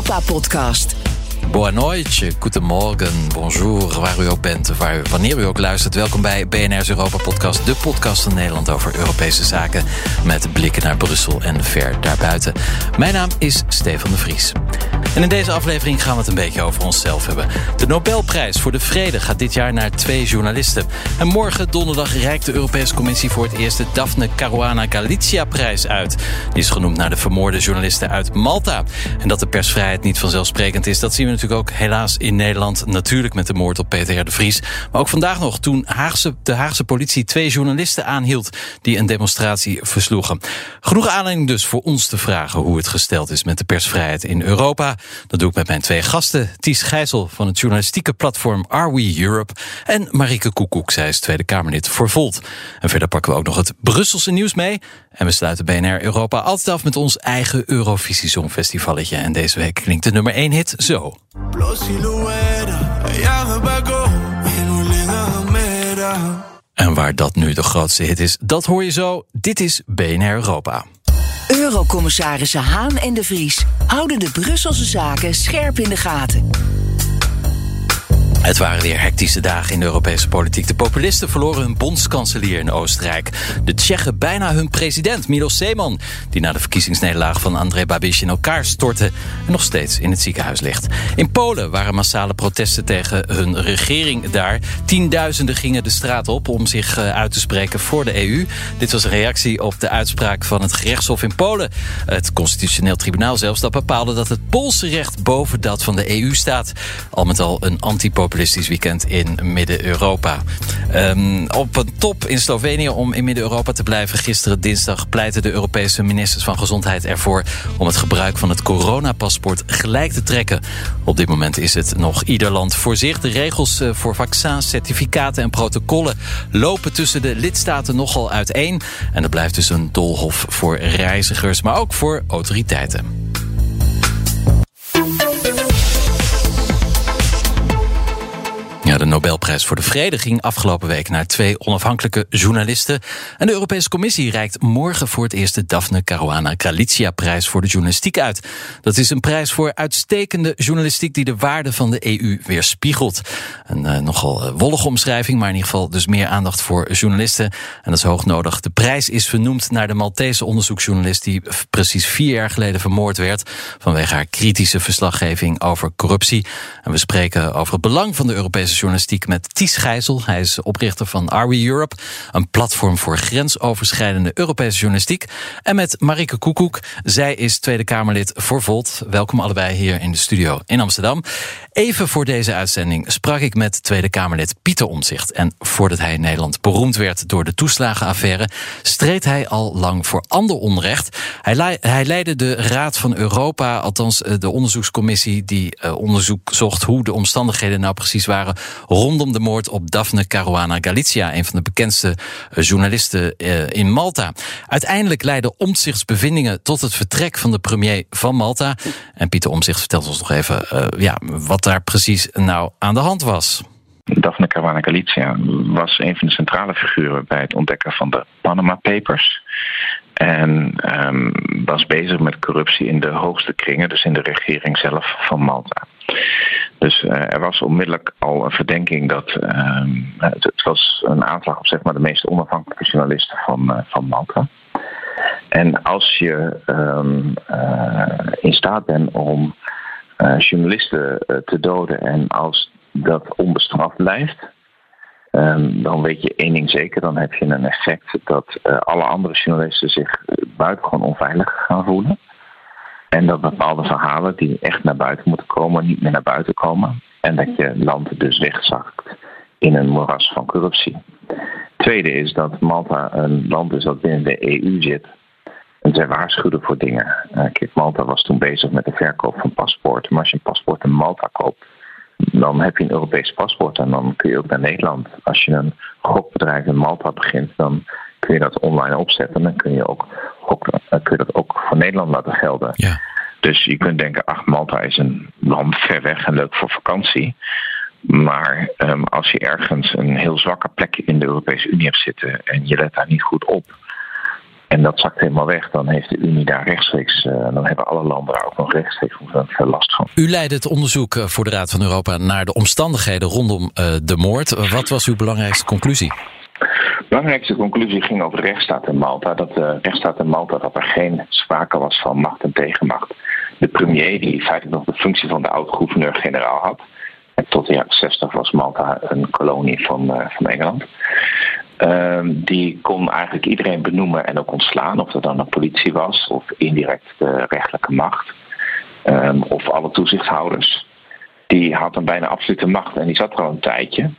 Europa-podcast. Boa noite, goedemorgen, bonjour, waar u ook bent, wanneer u ook luistert. Welkom bij BNR's Europa Podcast, de podcast van Nederland over Europese zaken. Met blikken naar Brussel en ver daarbuiten. Mijn naam is Stefan de Vries. En in deze aflevering gaan we het een beetje over onszelf hebben. De Nobelprijs voor de Vrede gaat dit jaar naar twee journalisten. En morgen donderdag reikt de Europese Commissie voor het eerst de Daphne Caruana Galizia-prijs uit. Die is genoemd naar de vermoorde journalisten uit Malta. En dat de persvrijheid niet vanzelfsprekend is, dat zien we natuurlijk ook helaas in Nederland. Natuurlijk met de moord op Peter R. de Vries. Maar ook vandaag nog toen Haagse, de Haagse politie twee journalisten aanhield die een demonstratie versloegen. Genoeg aanleiding dus voor ons te vragen hoe het gesteld is met de persvrijheid in Europa. Dat doe ik met mijn twee gasten. Ties Gijzel van het journalistieke platform Are We Europe. En Marike Koekoek, zij is Tweede Kamerlid voor Volt. En verder pakken we ook nog het Brusselse nieuws mee. En we sluiten BNR Europa altijd af met ons eigen Eurovisie Songfestivalletje. En deze week klinkt de nummer 1 hit zo. En waar dat nu de grootste hit is, dat hoor je zo. Dit is BNR Europa. Eurocommissarissen Haan en de Vries houden de Brusselse zaken scherp in de gaten. Het waren weer hectische dagen in de Europese politiek. De populisten verloren hun bondskanselier in Oostenrijk. De Tsjechen bijna hun president, Milos Zeman... die na de verkiezingsnederlaag van André Babiš in elkaar stortte... en nog steeds in het ziekenhuis ligt. In Polen waren massale protesten tegen hun regering daar. Tienduizenden gingen de straat op om zich eh, uit te spreken voor de EU. Dit was een reactie op de uitspraak van het gerechtshof in Polen. Het constitutioneel tribunaal zelfs dat bepaalde... dat het Poolse recht boven dat van de EU staat. Al met al een antipopulistisch populistisch weekend in Midden-Europa. Um, op een top in Slovenië om in Midden-Europa te blijven. Gisteren dinsdag pleiten de Europese ministers van Gezondheid ervoor... om het gebruik van het coronapaspoort gelijk te trekken. Op dit moment is het nog ieder land voor zich. De regels eh, voor vaccins, certificaten en protocollen... lopen tussen de lidstaten nogal uiteen. En dat blijft dus een dolhof voor reizigers, maar ook voor autoriteiten. Ja, de Nobelprijs voor de Vrede ging afgelopen week naar twee onafhankelijke journalisten. En de Europese Commissie reikt morgen voor het eerst de Daphne Caruana Galizia-prijs voor de journalistiek uit. Dat is een prijs voor uitstekende journalistiek die de waarde van de EU weerspiegelt. Een uh, nogal uh, wollige omschrijving, maar in ieder geval dus meer aandacht voor journalisten. En dat is hoog nodig. De prijs is vernoemd naar de Maltese onderzoeksjournalist die precies vier jaar geleden vermoord werd vanwege haar kritische verslaggeving over corruptie. En we spreken over het belang van de Europese journalistiek met Ties Gijzel. Hij is oprichter van Are We Europe, een platform voor grensoverschrijdende Europese journalistiek. En met Marike Koekoek. Zij is Tweede Kamerlid voor Volt. Welkom allebei hier in de studio in Amsterdam. Even voor deze uitzending sprak ik met Tweede Kamerlid Pieter Omzicht. En voordat hij in Nederland beroemd werd door de toeslagenaffaire, streed hij al lang voor ander onrecht. Hij, hij leidde de Raad van Europa, althans eh, de onderzoekscommissie die uh, onderzoek zocht hoe de omstandigheden nou precies waren rondom de moord op Daphne Caruana Galizia, een van de bekendste eh, journalisten in Malta. Uiteindelijk leidden omzichtsbevindingen tot het vertrek van de premier van Malta. En Pieter Omzicht vertelt ons nog even uh, ja, wat daar precies nou aan de hand was. Daphne Caruana Galizia was een van de centrale figuren bij het ontdekken van de Panama Papers. En um, was bezig met corruptie in de hoogste kringen, dus in de regering zelf van Malta. Dus uh, er was onmiddellijk al een verdenking dat uh, het, was een aanslag op zeg maar, de meest onafhankelijke journalisten van, uh, van Malta. En als je um, in staat bent om journalisten te doden en als dat onbestraft blijft, um, dan weet je één ding zeker, dan heb je een effect dat alle andere journalisten zich buitengewoon onveilig gaan voelen. En dat bepaalde verhalen die echt naar buiten moeten komen, niet meer naar buiten komen. En dat je land dus wegzakt in een moeras van corruptie. Tweede is dat Malta een land is dat binnen de EU zit. En zij waarschuwden voor dingen. Uh, kijk, Malta was toen bezig met de verkoop van paspoorten. Maar als je een paspoort in Malta koopt, dan heb je een Europees paspoort en dan kun je ook naar Nederland. Als je een gokbedrijf in Malta begint, dan kun je dat online opzetten. En dan kun je, ook, ook, kun je dat ook voor Nederland laten gelden. Ja. Dus je kunt denken, ach, Malta is een land ver weg en leuk voor vakantie. Maar um, als je ergens een heel zwakke plek in de Europese Unie hebt zitten en je let daar niet goed op, En dat zakt helemaal weg. Dan heeft de Unie daar rechtstreeks, dan hebben alle landen daar ook nog rechtstreeks last van. U leidde het onderzoek voor de Raad van Europa naar de omstandigheden rondom de moord. Wat was uw belangrijkste conclusie? De belangrijkste conclusie ging over de rechtsstaat in Malta. Dat de rechtsstaat in Malta dat er geen sprake was van macht en tegenmacht. De premier, die feitelijk nog de functie van de oud-gouverneur-generaal had. En tot de jaren 60 was Malta een kolonie van, uh, van Engeland. Uh, die kon eigenlijk iedereen benoemen en ook ontslaan. Of dat dan de politie was of indirect de rechtelijke macht. Um, of alle toezichthouders. Die had een bijna absolute macht en die zat er al een tijdje.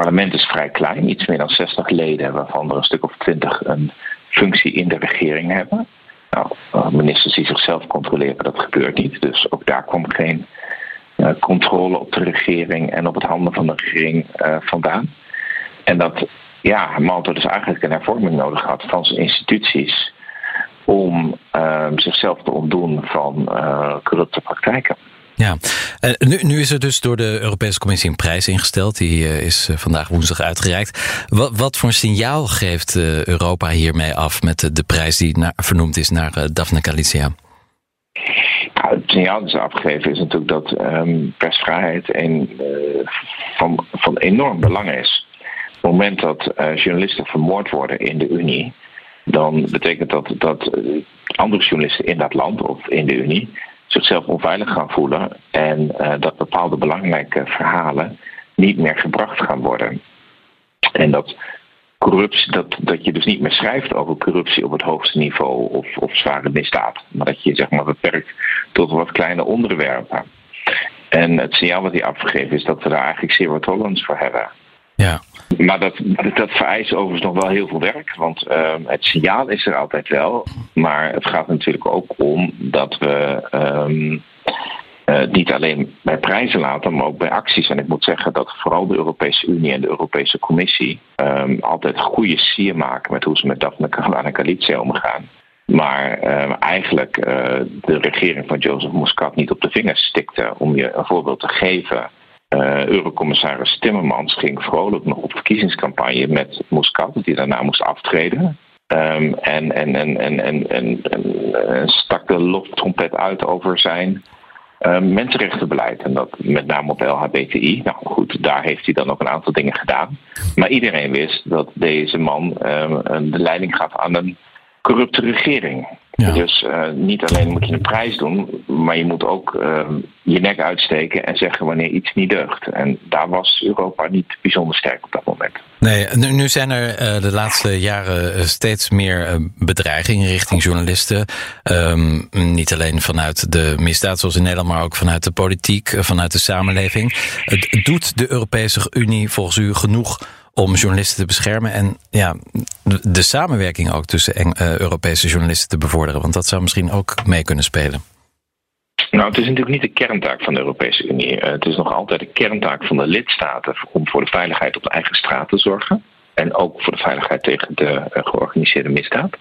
Parlement is vrij klein, iets meer dan 60 leden, waarvan er een stuk of 20 een functie in de regering hebben. Nou, eh, ministers die zichzelf controleren, dat gebeurt niet. Dus ook daar komt geen uh, controle op de regering en op het handen van de regering uh, vandaan. En dat ja, Malta dus eigenlijk een hervorming nodig had van zijn instituties om uh, zichzelf te ontdoen van corrupte praktijken. Ja, nu, nu is er dus door de Europese Commissie een prijs ingesteld. Die uh, is uh, vandaag woensdag uitgereikt. Wat, wat voor signaal geeft Europa hiermee af met de, prijs die naar, vernoemd is naar Daphne Galizia? Nou, het signaal dat ze afgegeven is natuurlijk dat um, persvrijheid een, van, van enorm belang is. Op het moment dat journalisten vermoord worden in de Unie, dan betekent dat dat andere journalisten in dat land of in de Unie zichzelf onveilig gaan voelen en uh, dat bepaalde belangrijke verhalen niet meer gebracht gaan worden. En dat corruptie, dat, dat je dus niet meer schrijft over corruptie op het hoogste niveau of, of zware misdaad, maar dat je zeg maar beperkt tot wat kleine onderwerpen. En het signaal wat hij afgegeven is dat we daar eigenlijk zero tolerance voor hebben. Ja. Maar dat, dat vereist overigens nog wel heel veel werk. Want uh, het signaal is er altijd wel. Maar het gaat natuurlijk ook om dat we um, uh, niet alleen bij prijzen laten, maar ook bij acties. En ik moet zeggen dat vooral de Europese Unie en de Europese Commissie um, altijd goede sier maken met hoe ze met Daphne Caruana Galizia omgaan. Maar eigenlijk uh, de regering van Joseph Muscat niet op de vingers stikte om je een voorbeeld te geven uh, Eurocommissaris Timmermans ging vrolijk nog op verkiezingscampagne met Muscat, die daarna moest aftreden. Um, en, en, en, en, en, en, en, stak de loftrompet uit over zijn uh, mensenrechtenbeleid. En dat met name op LHBTI. Nou goed, daar heeft hij dan ook een aantal dingen gedaan. Maar iedereen wist dat deze man de leiding gaf aan een corrupte regering. Ja. Dus uh, niet alleen moet je een prijs doen, maar je moet ook uh, je nek uitsteken en zeggen wanneer iets niet deugt. En daar was Europa niet bijzonder sterk op dat moment. Nee, nu, nu zijn er uh, de laatste jaren steeds meer bedreigingen richting journalisten. Um, niet alleen vanuit de misdaad zoals in Nederland, maar ook vanuit de politiek, vanuit de samenleving. doet de Europese Unie volgens u genoeg om journalisten te beschermen en ja, de, samenwerking ook tussen uh, Europese journalisten te bevorderen? Want dat zou misschien ook mee kunnen spelen. Nou, het is natuurlijk niet de kerntaak van de Europese Unie. Uh, het is nog altijd de kerntaak van de lidstaten om voor de veiligheid op de eigen straat te zorgen. En ook voor de veiligheid tegen de uh, georganiseerde misdaad.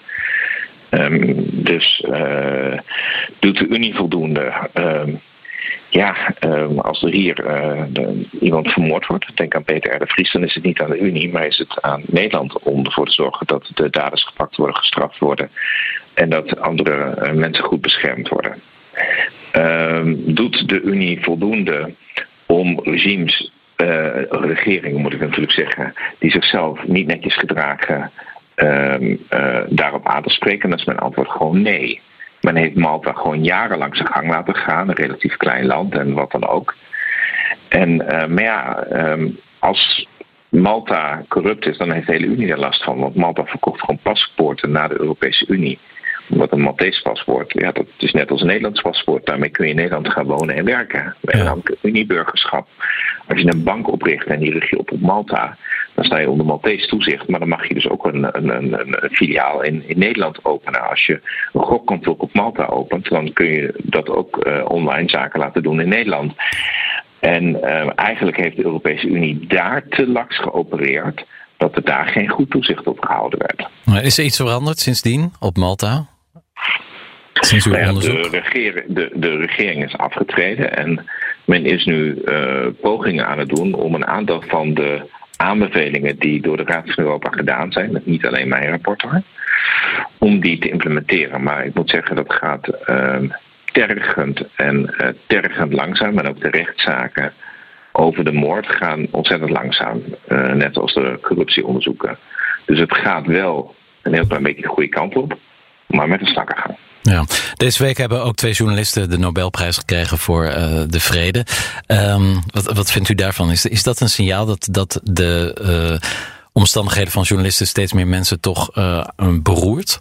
Um, dus doet de Unie voldoende? Ja, uh, als er hier uh, de, iemand vermoord wordt, denk aan Peter R. de Vries, dan is het niet aan de Unie, maar is het aan Nederland om ervoor te zorgen dat de daders gepakt worden, gestraft worden en dat andere uh, mensen goed beschermd worden. Ehm, doet de Unie voldoende om regimes, regeringen moet ik natuurlijk zeggen, die zichzelf niet netjes gedragen, ehm, daarop aan te spreken? Dan is mijn antwoord gewoon nee. Men heeft Malta gewoon jarenlang zijn gang laten gaan, een relatief klein land en wat dan ook. En, uh, maar ja, um, als Malta corrupt is, dan heeft de hele Unie er last van. Want Malta verkocht gewoon paspoorten naar de Europese Unie. Omdat een Maltese paspoort, ja, dat is net als een Nederlands paspoort. Daarmee kun je in Nederland gaan wonen en werken. We hebben namelijk Unieburgerschap. Als je een bank opricht en die richt je op op Malta, dan sta je onder Maltese toezicht. Maar dan mag je dus ook een, een, een, een filiaal in, in Nederland openen. Als je een gokkantoor op Malta opent, dan kun je dat ook uh, online zaken laten doen in Nederland. En uh, eigenlijk heeft de Europese Unie daar te laks geopereerd dat er daar geen goed toezicht op gehouden werd. Is er iets veranderd sindsdien op Malta? Sinds uw nou ja, onderzoek? De, regering, de, de regering is afgetreden en men is nu uh, pogingen aan het doen om een aantal van de aanbevelingen die door de Raad van Europa gedaan zijn, niet alleen mijn rapport om die te implementeren. Maar ik moet zeggen, dat gaat uh, tergend en uh, tergend langzaam. En ook de rechtszaken over de moord gaan ontzettend langzaam. Uh, net als de corruptieonderzoeken. Dus het gaat wel een heel klein beetje de goede kant op, maar met een slakke gang. Ja. Deze week hebben ook twee journalisten de Nobelprijs gekregen voor uh, de vrede. Um, wat, wat vindt u daarvan? Is, is dat een signaal dat, dat de uh, omstandigheden van journalisten steeds meer mensen toch uh, beroert?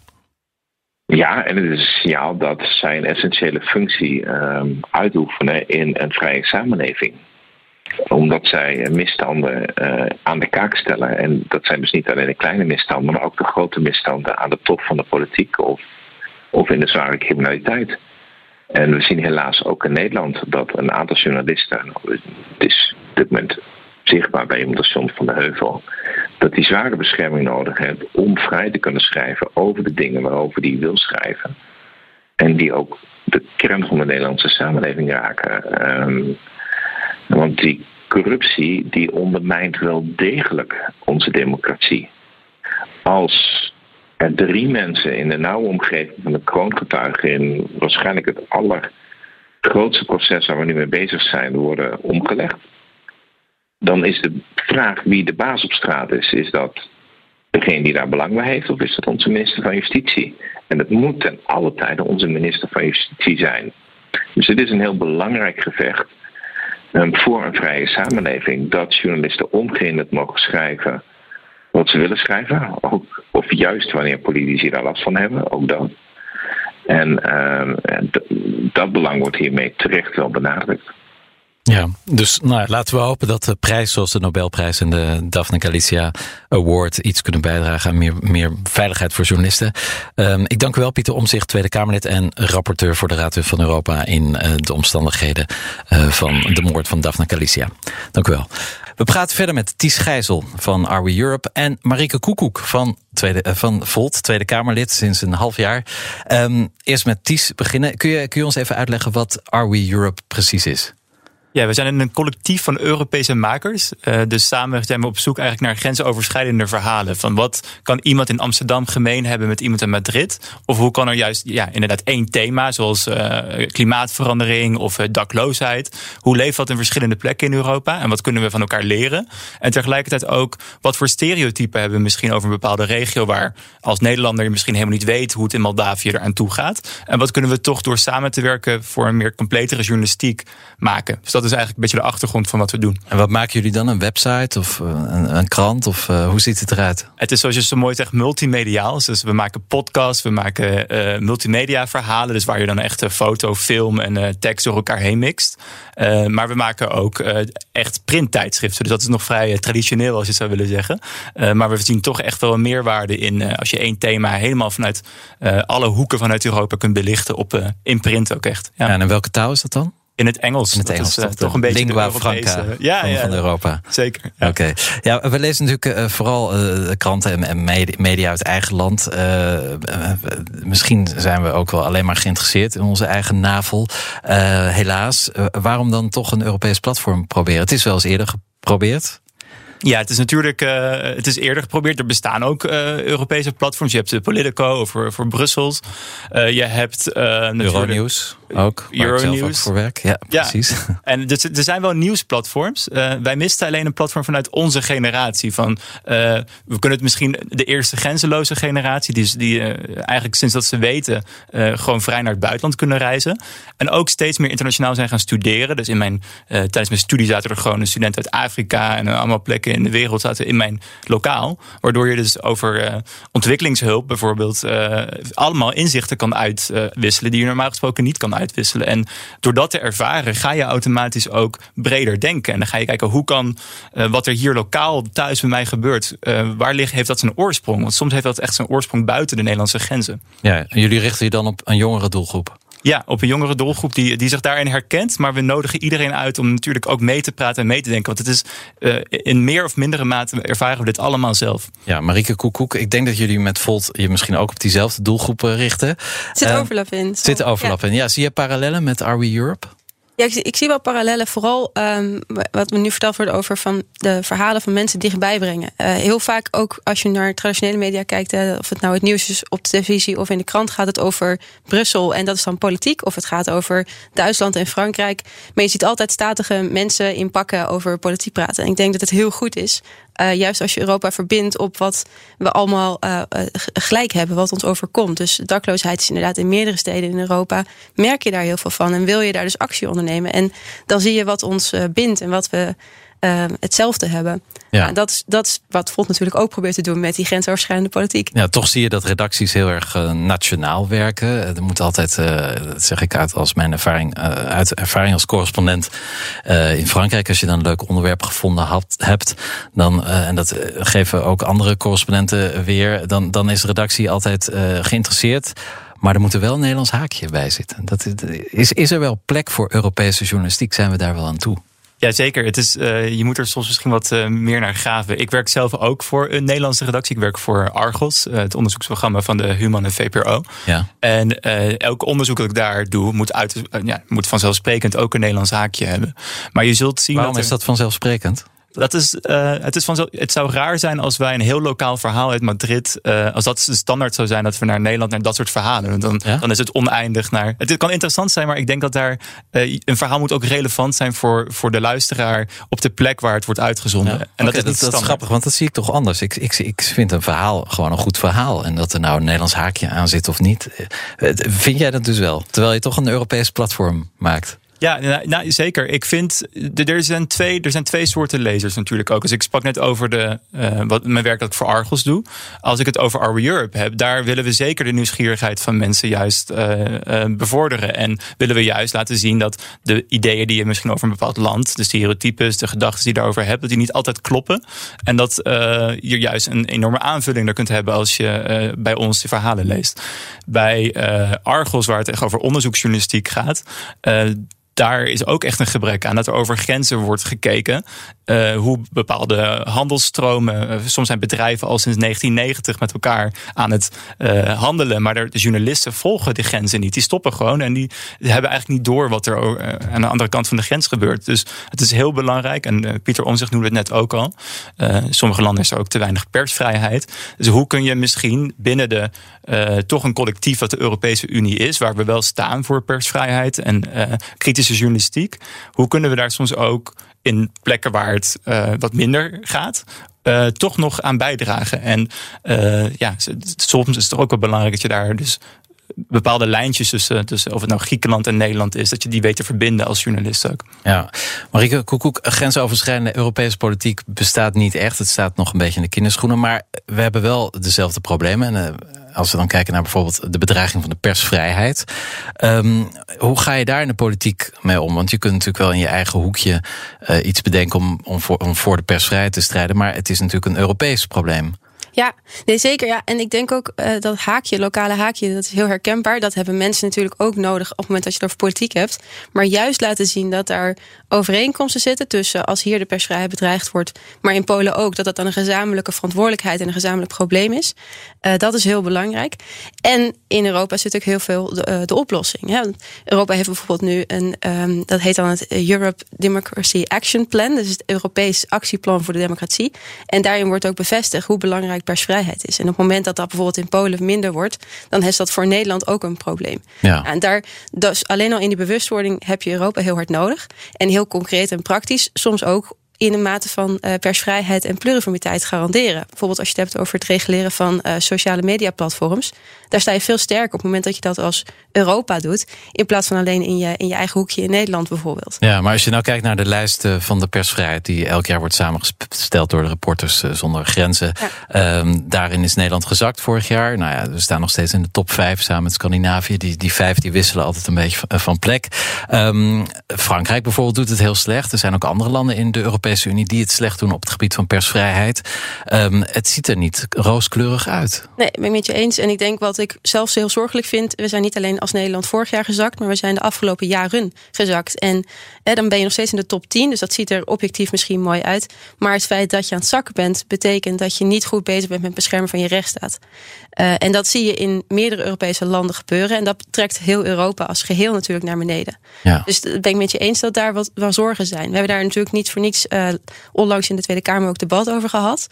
Ja, en het is een signaal dat zij een essentiële functie um, uitoefenen in een vrije samenleving omdat zij misstanden aan de kaak stellen. En dat zijn dus niet alleen de kleine misstanden, maar ook de grote misstanden aan de top van de politiek of of in de zware criminaliteit. En we zien helaas ook in Nederland dat een aantal journalisten, het is op dit moment zichtbaar bij iemand als John van de Heuvel, dat die zware bescherming nodig heeft om vrij te kunnen schrijven over de dingen waarover die wil schrijven. En die ook de kern van de Nederlandse samenleving raken. Um, want die corruptie die ondermijnt wel degelijk onze democratie. Als er drie mensen in de nauwe omgeving van de kroongetuigen in waarschijnlijk het allergrootste proces waar we nu mee bezig zijn, worden omgelegd. Dan is de vraag wie de baas op straat is. Is dat degene die daar belang bij heeft of is dat onze minister van Justitie? En dat moet ten alle tijden onze minister van Justitie zijn. Dus het is een heel belangrijk gevecht um, voor een vrije samenleving dat journalisten ongehinderd mogen schrijven ze willen schrijven. Ook, of juist wanneer politici daar last van hebben, ook dat. En uh, dat belang wordt hiermee terecht wel benadrukt. Ja, dus nou, laten we hopen dat de prijs zoals de Nobelprijs en de Daphne Galizia Award iets kunnen bijdragen aan meer, meer veiligheid voor journalisten. Um, ik dank u wel, Pieter Omzicht, Tweede Kamerlid en rapporteur voor de Raad van Europa in uh, de omstandigheden uh, van de moord van Daphne Galizia. Dank u wel. We praten verder met Ties Gijzel van Are We Europe en Marike Koekoek van, tweede, uh, van Volt, Tweede Kamerlid sinds een half jaar. Um, eerst met Ties beginnen. Kun je, kun je ons even uitleggen wat Are We Europe precies is? Ja, we zijn een collectief van Europese makers. Uh, dus samen zijn we op zoek eigenlijk naar grensoverschrijdende verhalen. Van wat kan iemand in Amsterdam gemeen hebben met iemand in Madrid? Of hoe kan er juist, ja, inderdaad één thema, zoals uh, klimaatverandering of uh, dakloosheid. Hoe leeft dat in verschillende plekken in Europa? En wat kunnen we van elkaar leren? En tegelijkertijd ook, wat voor stereotypen hebben we misschien over een bepaalde regio waar als Nederlander je misschien helemaal niet weet hoe het in Moldavië eraan toe gaat? En wat kunnen we toch door samen te werken voor een meer completere journalistiek maken? Dus dat is eigenlijk een beetje de achtergrond van wat we doen. En wat maken jullie dan? Een website of een, een krant? Of uh, hoe ziet het eruit? Het is zoals je zo mooi zegt multimediaal. Dus we maken podcasts, we maken uh, multimedia verhalen. Dus waar je dan echt foto, film en uh, tekst door elkaar heen mixt. maar we maken ook echt printtijdschriften. Dus dat is nog vrij traditioneel als je het zou willen zeggen. maar we zien toch echt wel een meerwaarde in als je één thema helemaal vanuit alle hoeken vanuit Europa kunt belichten op in print ook echt. Ja. ja en in welke taal is dat dan? In het Engels. In het Engels. Uh, toch een beetje lingua franca ja, van, ja, van Europa. Zeker. Ja. Oké. Okay. Ja, we lezen natuurlijk uh, vooral uh, kranten en media uit eigen land. misschien zijn we ook wel alleen maar geïnteresseerd in onze eigen navel. helaas. waarom dan toch een Europees platform proberen? Het is wel eens eerder geprobeerd. Ja, het is natuurlijk uh, het is eerder geprobeerd. Er bestaan ook uh, Europese platforms. Je hebt de Politico voor, voor Brussels. Uh, je hebt Euronews ook. Euronews voor werk. Ja, precies. Ja. En dus, er zijn wel nieuwsplatforms. wij misten alleen een platform vanuit onze generatie. Van, we kunnen het misschien de eerste grenzeloze generatie, die, die eigenlijk sinds dat ze weten, gewoon vrij naar het buitenland kunnen reizen. En ook steeds meer internationaal zijn gaan studeren. Dus in mijn, tijdens mijn studie zaten er gewoon een student uit Afrika en allemaal plekken in de wereld zaten in mijn lokaal. Waardoor je dus over ontwikkelingshulp bijvoorbeeld allemaal inzichten kan uitwisselen die je normaal gesproken niet kan uitwisselen. En door dat te ervaren ga je automatisch ook breder denken. En dan ga je kijken hoe kan uh, wat er hier lokaal thuis bij mij gebeurt, waar ligt, heeft dat zijn oorsprong? Want soms heeft dat echt zijn oorsprong buiten de Nederlandse grenzen. Ja, jullie richten je dan op een jongere doelgroep? Ja, op een jongere doelgroep die, die zich daarin herkent. Maar we nodigen iedereen uit om natuurlijk ook mee te praten en mee te denken. Want het is uh, in meer of mindere mate ervaren we dit allemaal zelf. Ja, Marieke Koekoek, ik denk dat jullie met Volt je misschien ook op diezelfde doelgroep richten. Zit uh, overlap in. Zit overlap ja. in. Ja, zie je parallellen met Are We Europe? Ja, ik, ik, zie wel parallellen. Vooral um, wat we nu verteld wordt over van de verhalen van mensen dichtbij brengen. Uh, heel vaak ook als je naar traditionele media kijkt, of het nou het nieuws is op de televisie of in de krant, gaat het over Brussel en dat is dan politiek. Of het gaat over Duitsland en Frankrijk. Maar je ziet altijd statige mensen in pakken over politiek praten. En ik denk dat het heel goed is uh, juist als je Europa verbindt op wat we allemaal uh, gelijk hebben, wat ons overkomt. Dus dakloosheid is inderdaad in meerdere steden in Europa. Merk je daar heel veel van en wil je daar dus actie ondernemen? En dan zie je wat ons bindt en wat we uh, hetzelfde hebben. Ja. dat, is, dat is wat Volt natuurlijk ook probeert te doen met die grensoverschrijdende politiek. Ja, toch zie je dat redacties heel erg uh, nationaal werken. Er moet altijd, uh, dat zeg ik uit als mijn ervaring, uit ervaring als correspondent in Frankrijk, als je dan een leuk onderwerp gevonden had, hebt, dan, en dat geven ook andere correspondenten weer, dan, dan is de redactie altijd geïnteresseerd. Maar er moet er wel een Nederlands haakje bij zitten. Dat, is, is er wel plek voor Europese journalistiek? Zijn we daar wel aan toe? Ja, zeker. Het is, uh, je moet er soms misschien wat uh, meer naar graven. Ik werk zelf ook voor een Nederlandse redactie. Ik werk voor Argos, uh, het onderzoeksprogramma van de Human en VPRO. Ja. En elk onderzoek dat ik daar doe, moet, uit, ja, moet vanzelfsprekend ook een Nederlands haakje hebben. Maar je zult zien. Waarom dat is dat vanzelfsprekend? Dat is, uh, het, is van, het zou raar zijn als wij een heel lokaal verhaal uit Madrid. Uh, als dat de standaard zou zijn dat we naar Nederland naar dat soort verhalen. Dan, dan is het oneindig naar. Het kan interessant zijn, maar ik denk dat daar. Uh, een verhaal moet ook relevant zijn voor, voor de luisteraar. op de plek waar het wordt uitgezonden. Ja. En dat, is dat, dat, is grappig, want dat zie ik toch anders. Ik, ik, ik vind een verhaal gewoon een goed verhaal. En dat er nou een Nederlands haakje aan zit of niet. Vind jij dat dus wel? Terwijl je toch een Europees platform maakt. Ja, nou, nou, zeker. Ik vind, er zijn, twee, er zijn twee soorten lezers natuurlijk ook. Dus ik sprak net over de, uh, wat, mijn werk dat ik voor Argos doe. Als ik het over Our Europe heb, daar willen we zeker de nieuwsgierigheid van mensen juist uh, uh, bevorderen. En willen we juist laten zien dat de ideeën die je misschien over een bepaald land, de stereotypes, de gedachten die je daarover hebt, dat die niet altijd kloppen. En dat je juist een enorme aanvulling er kunt hebben als je bij ons die verhalen leest. Bij Argos, waar het echt over onderzoeksjournalistiek gaat daar is ook echt een gebrek aan. Dat er over grenzen wordt gekeken. Uh, hoe bepaalde handelsstromen. Uh, soms zijn bedrijven al sinds 1990 met elkaar aan het uh, handelen. Maar de, journalisten volgen de grenzen niet. Die stoppen gewoon en die, die hebben eigenlijk niet door wat er aan de andere kant van de grens gebeurt. Dus het is heel belangrijk. En Pieter Omzicht noemde het net ook al. sommige landen is er ook te weinig persvrijheid. Dus hoe kun je misschien binnen de toch een collectief wat de Europese Unie is, waar we wel staan voor persvrijheid en kritische journalistiek. Hoe kunnen we daar soms ook in plekken waar het uh, wat minder gaat. Uh, toch nog aan bijdragen. En uh, ja, soms is het ook wel belangrijk dat je daar dus bepaalde lijntjes tussen, tussen of het nou Griekenland en Nederland is, dat je die weet te verbinden als journalist ook. Ja, Marieke Koekoek, grensoverschrijdende Europese politiek bestaat niet echt. Het staat nog een beetje in de kinderschoenen, maar we hebben wel dezelfde problemen. En, als we dan kijken naar bijvoorbeeld de bedreiging van de persvrijheid. Um, hoe ga je daar in de politiek mee om? Want je kunt natuurlijk wel in je eigen hoekje uh, iets bedenken om, om, voor, om voor de persvrijheid te strijden. Maar het is natuurlijk een Europees probleem. Ja, nee, zeker. Ja. En ik denk ook uh, dat haakje, lokale haakje, dat is heel herkenbaar. Dat hebben mensen natuurlijk ook nodig op het moment dat je het politiek hebt. Maar juist laten zien dat daar overeenkomsten zitten tussen als hier de persvrijheid bedreigd wordt, maar in Polen ook, dat dat dan een gezamenlijke verantwoordelijkheid en een gezamenlijk probleem is. Uh, dat is heel belangrijk. En in Europa zit ook heel veel de, de oplossing. Europa heeft bijvoorbeeld nu een, um, dat heet dan het Europe Democracy Action Plan. Is het Europees actieplan voor de democratie. En daarin wordt ook bevestigd hoe belangrijk persvrijheid is. En op het moment dat dat bijvoorbeeld in Polen minder wordt, dan is dat voor Nederland ook een probleem. Ja. En daar, dus alleen al in die bewustwording heb je Europa heel hard nodig. En heel concreet en praktisch, soms ook in een mate van uh, persvrijheid en pluriformiteit garanderen. Bijvoorbeeld als je het hebt over het reguleren van uh, sociale mediaplatforms. Daar sta je veel sterker op het moment dat je dat als Europa doet. In plaats van alleen in je, in je eigen hoekje in Nederland bijvoorbeeld. Ja, maar als je nou kijkt naar de lijst van de persvrijheid... die elk jaar wordt samengesteld door de Reporters eh, Zonder Grenzen. Ja. Um, daarin is Nederland gezakt vorig jaar. Nou ja, we staan nog steeds in de top vijf samen met Scandinavië. Die, die vijf die wisselen altijd een beetje van, van plek. Um, Frankrijk bijvoorbeeld doet het heel slecht. Er zijn ook andere landen in de Europese Europese Unie die het slecht doen op het gebied van persvrijheid. Um, het ziet er niet rooskleurig uit. Nee, ben met je eens. En ik denk wat ik zelfs heel zorgelijk vind. We zijn niet alleen als Nederland vorig jaar gezakt, maar we zijn de afgelopen jaren gezakt. En dan ben je nog steeds in de top 10. Dus dat ziet er objectief misschien mooi uit. Maar het feit dat je aan het zakken bent, betekent dat je niet goed bezig bent met het beschermen van je rechtsstaat. Uh, en dat zie je in meerdere Europese landen gebeuren. En dat trekt heel Europa als geheel natuurlijk naar beneden. Ja. Dus ben ik met je eens dat daar wat, wat zorgen zijn. We hebben daar natuurlijk niet voor niets uh, onlangs in de Tweede Kamer ook debat over gehad.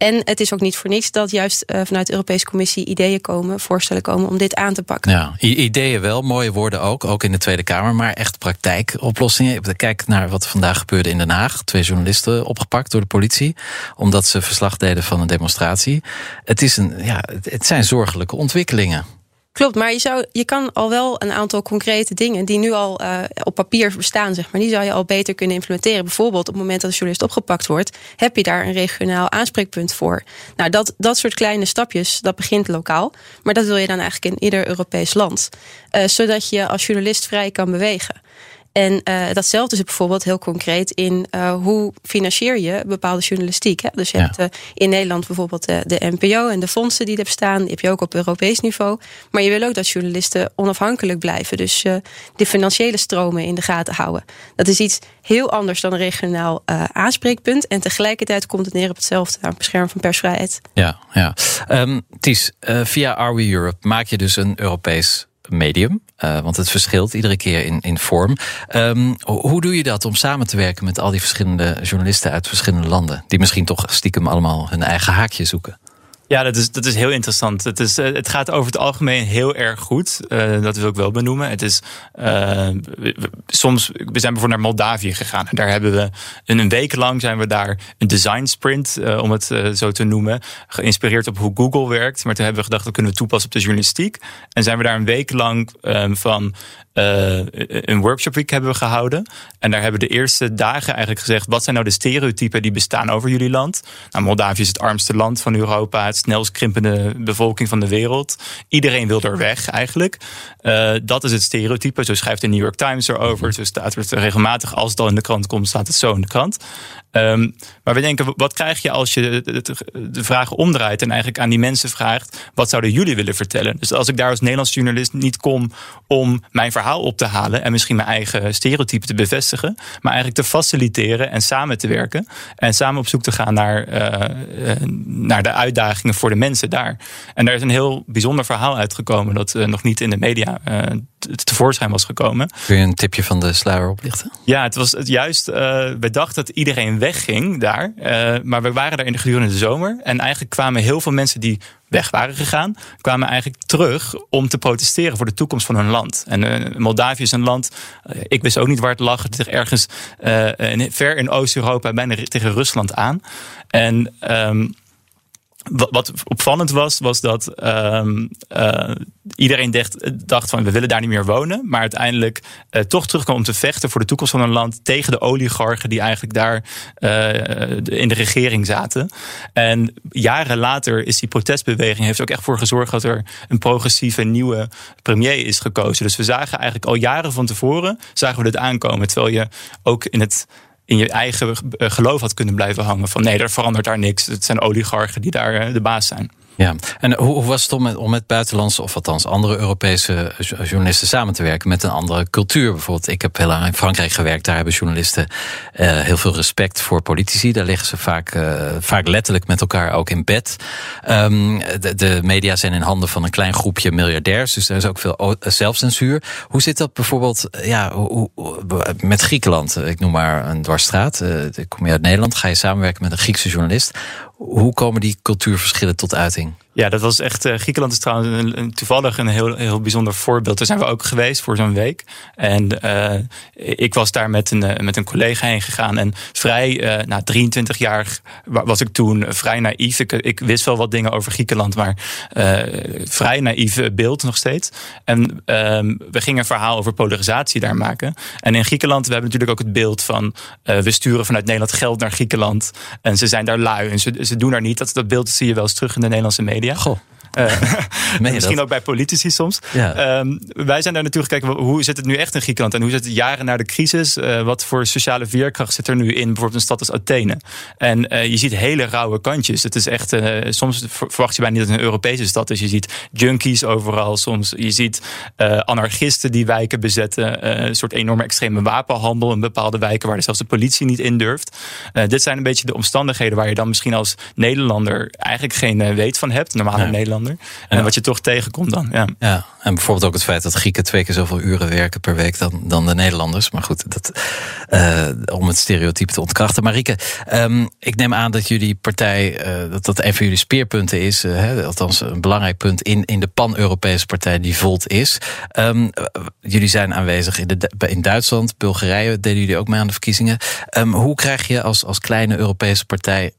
En het is ook niet voor niets dat juist uh, vanuit de Europese Commissie ideeën komen, voorstellen komen om dit aan te pakken. Ja, ideeën wel, mooie woorden ook, ook in de Tweede Kamer, maar echt praktijkoplossingen. Kijk naar wat vandaag gebeurde in Den Haag. Twee journalisten opgepakt door de politie, omdat ze verslag deden van een demonstratie. Het, is een, ja, het zijn zorgelijke ontwikkelingen. Klopt, maar je, zou, je kan al wel een aantal concrete dingen die nu al uh, op papier bestaan, zeg maar, die zou je al beter kunnen implementeren. Bijvoorbeeld op het moment dat een journalist opgepakt wordt, heb je daar een regionaal aanspreekpunt voor. Nou, dat, dat soort kleine stapjes, dat begint lokaal, maar dat wil je dan eigenlijk in ieder Europees land. Uh, zodat je als journalist vrij kan bewegen. En uh, datzelfde is bijvoorbeeld heel concreet in uh, hoe financier je bepaalde journalistiek. Hè? Dus je ja. hebt uh, in Nederland bijvoorbeeld de, NPO en de fondsen die er bestaan. Die heb je ook op Europees niveau. Maar je wil ook dat journalisten onafhankelijk blijven. Dus de financiële stromen in de gaten houden. Dat is iets heel anders dan een regionaal aanspreekpunt. En tegelijkertijd komt het neer op hetzelfde aan beschermen van persvrijheid. Ja, ja. Um, Ties, via Are We Europe maak je dus een Europees medium. Uh, want het verschilt iedere keer in, in vorm. Um, hoe doe je dat om samen te werken met al die verschillende journalisten uit verschillende landen? Die misschien toch stiekem allemaal hun eigen haakje zoeken. Ja, dat is, dat is heel interessant. Het, is, eh, het gaat over het algemeen heel erg goed. Uh, dat wil ik wel benoemen. Het is, uh, soms, we zijn bijvoorbeeld naar Moldavië gegaan. En daar hebben we een, week lang zijn we daar een design sprint, om het zo te noemen. Geïnspireerd op hoe Google werkt. Maar toen hebben we gedacht, dat kunnen we toepassen op de journalistiek. En zijn we daar een week lang um, van uh, een workshop week hebben we gehouden. En daar hebben de eerste dagen eigenlijk gezegd: wat zijn nou de stereotypen die bestaan over jullie land? Nou, Moldavië is het armste land van Europa, het snelst krimpende bevolking van de wereld. Iedereen wil er weg eigenlijk. Uh, dat is het stereotype. Zo schrijft de New York Times erover. Zo staat het regelmatig. Als het al in de krant komt, staat het zo in de krant. Um, maar we denken, wat krijg je als je de vraag omdraait en eigenlijk aan die mensen vraagt: wat zouden jullie willen vertellen? Dus als ik daar als Nederlands journalist niet kom om mijn verhaal op te halen en misschien mijn eigen stereotypen te bevestigen, maar eigenlijk te faciliteren en samen te werken en samen op zoek te gaan naar, uh, naar de uitdagingen voor de mensen daar. En daar is een heel bijzonder verhaal uitgekomen dat uh, nog niet in de media tevoorschijn was gekomen. Kun je een tipje van de sluier oplichten? Ja, het was het juist. we dachten dat iedereen wegging daar. Uh, maar we waren daar in de gedurende de zomer. En eigenlijk kwamen heel veel mensen die weg waren gegaan, kwamen eigenlijk terug om te protesteren voor de toekomst van hun land. En uh, Moldavië is een land, uh, ik wist ook niet waar het lag, het ligt ergens ver in Oost-Europa, bijna tegen Rusland aan. En um, wat opvallend was, was dat um, uh, iedereen dacht, van we willen daar niet meer wonen. Maar uiteindelijk uh, toch terugkwam om te vechten voor de toekomst van hun land tegen de oligarchen die eigenlijk daar uh, in de regering zaten. En jaren later is die protestbeweging heeft ook echt voor gezorgd dat er een progressieve nieuwe premier is gekozen. Dus we zagen eigenlijk al jaren van tevoren zagen we dit aankomen. Terwijl je ook in het in je eigen eh, geloof had kunnen blijven hangen. Van nee, er verandert daar niks. Het zijn oligarchen die daar eh, de baas zijn. Ja, en hoe, hoe was het om met, om met buitenlandse of althans andere Europese journalisten samen te werken met een andere cultuur? Bijvoorbeeld, ik heb heel lang in Frankrijk gewerkt. Daar hebben journalisten uh, heel veel respect voor politici. Daar liggen ze vaak, uh, vaak letterlijk met elkaar ook in bed. Um, de, de, media zijn in handen van een klein groepje miljardairs, dus er is ook veel zelfcensuur. Hoe zit dat bijvoorbeeld ja, hoe, met Griekenland? Ik noem maar een dwarsstraat. Uh, ik kom je uit Nederland, ga je samenwerken met een Griekse journalist. Hoe komen die cultuurverschillen tot uiting? Ja, dat was echt. Uh, Griekenland is trouwens een, toevallig een heel, heel bijzonder voorbeeld. Daar zijn we ook geweest voor zo'n week. En uh, ik was daar met een, uh, met een collega heen gegaan. En vrij, na 23 jaar was ik toen vrij naïef. Ik, wist wel wat dingen over Griekenland, maar vrij naïef beeld nog steeds. En ehm, we gingen een verhaal over polarisatie daar maken. En in Griekenland, we hebben natuurlijk ook het beeld van. we sturen vanuit Nederland geld naar Griekenland. En ze zijn daar lui en ze, ze doen daar niet. Dat, dat beeld zie je wel eens terug in de Nederlandse media. media. misschien ook bij politici soms. Ehm, wij zijn daar natuurlijk kijken, hoe zit het nu echt in Griekenland? En hoe zit het jaren na de crisis? wat voor sociale veerkracht zit er nu in bijvoorbeeld een stad als Athene? En je ziet hele rauwe kantjes. Het is echt, soms verwacht je bijna niet dat het een Europese stad is. Je ziet junkies overal soms. Je ziet anarchisten die wijken bezetten. een soort enorme extreme wapenhandel in bepaalde wijken waar zelfs de politie niet in durft. dit zijn een beetje de omstandigheden waar je dan misschien als Nederlander eigenlijk geen weet van hebt, normale Nederlander. En wat je toch tegenkomt dan. Ja. ja, en bijvoorbeeld ook het feit dat Grieken twee keer zoveel uren werken per week dan, dan de Nederlanders. Maar goed, dat, uh, om het stereotype te ontkrachten. Marieke, um, ik neem aan dat jullie partij, uh, dat dat een van jullie speerpunten is. Hè, althans, een belangrijk punt in, in de pan-Europese partij die Volt is. Um, jullie zijn aanwezig in, de, in Duitsland, Bulgarije, deden jullie ook mee aan de verkiezingen. Um, hoe krijg je als, als kleine Europese partij,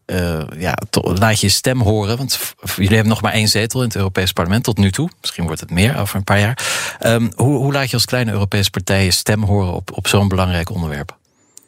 ja, to, laat je stem horen? Want jullie hebben nog maar één zetel in het Europese parlement tot nu toe. Misschien wordt het meer over een paar jaar. Um, hoe, hoe laat je als kleine Europese partij je stem horen op, op zo'n belangrijk onderwerp?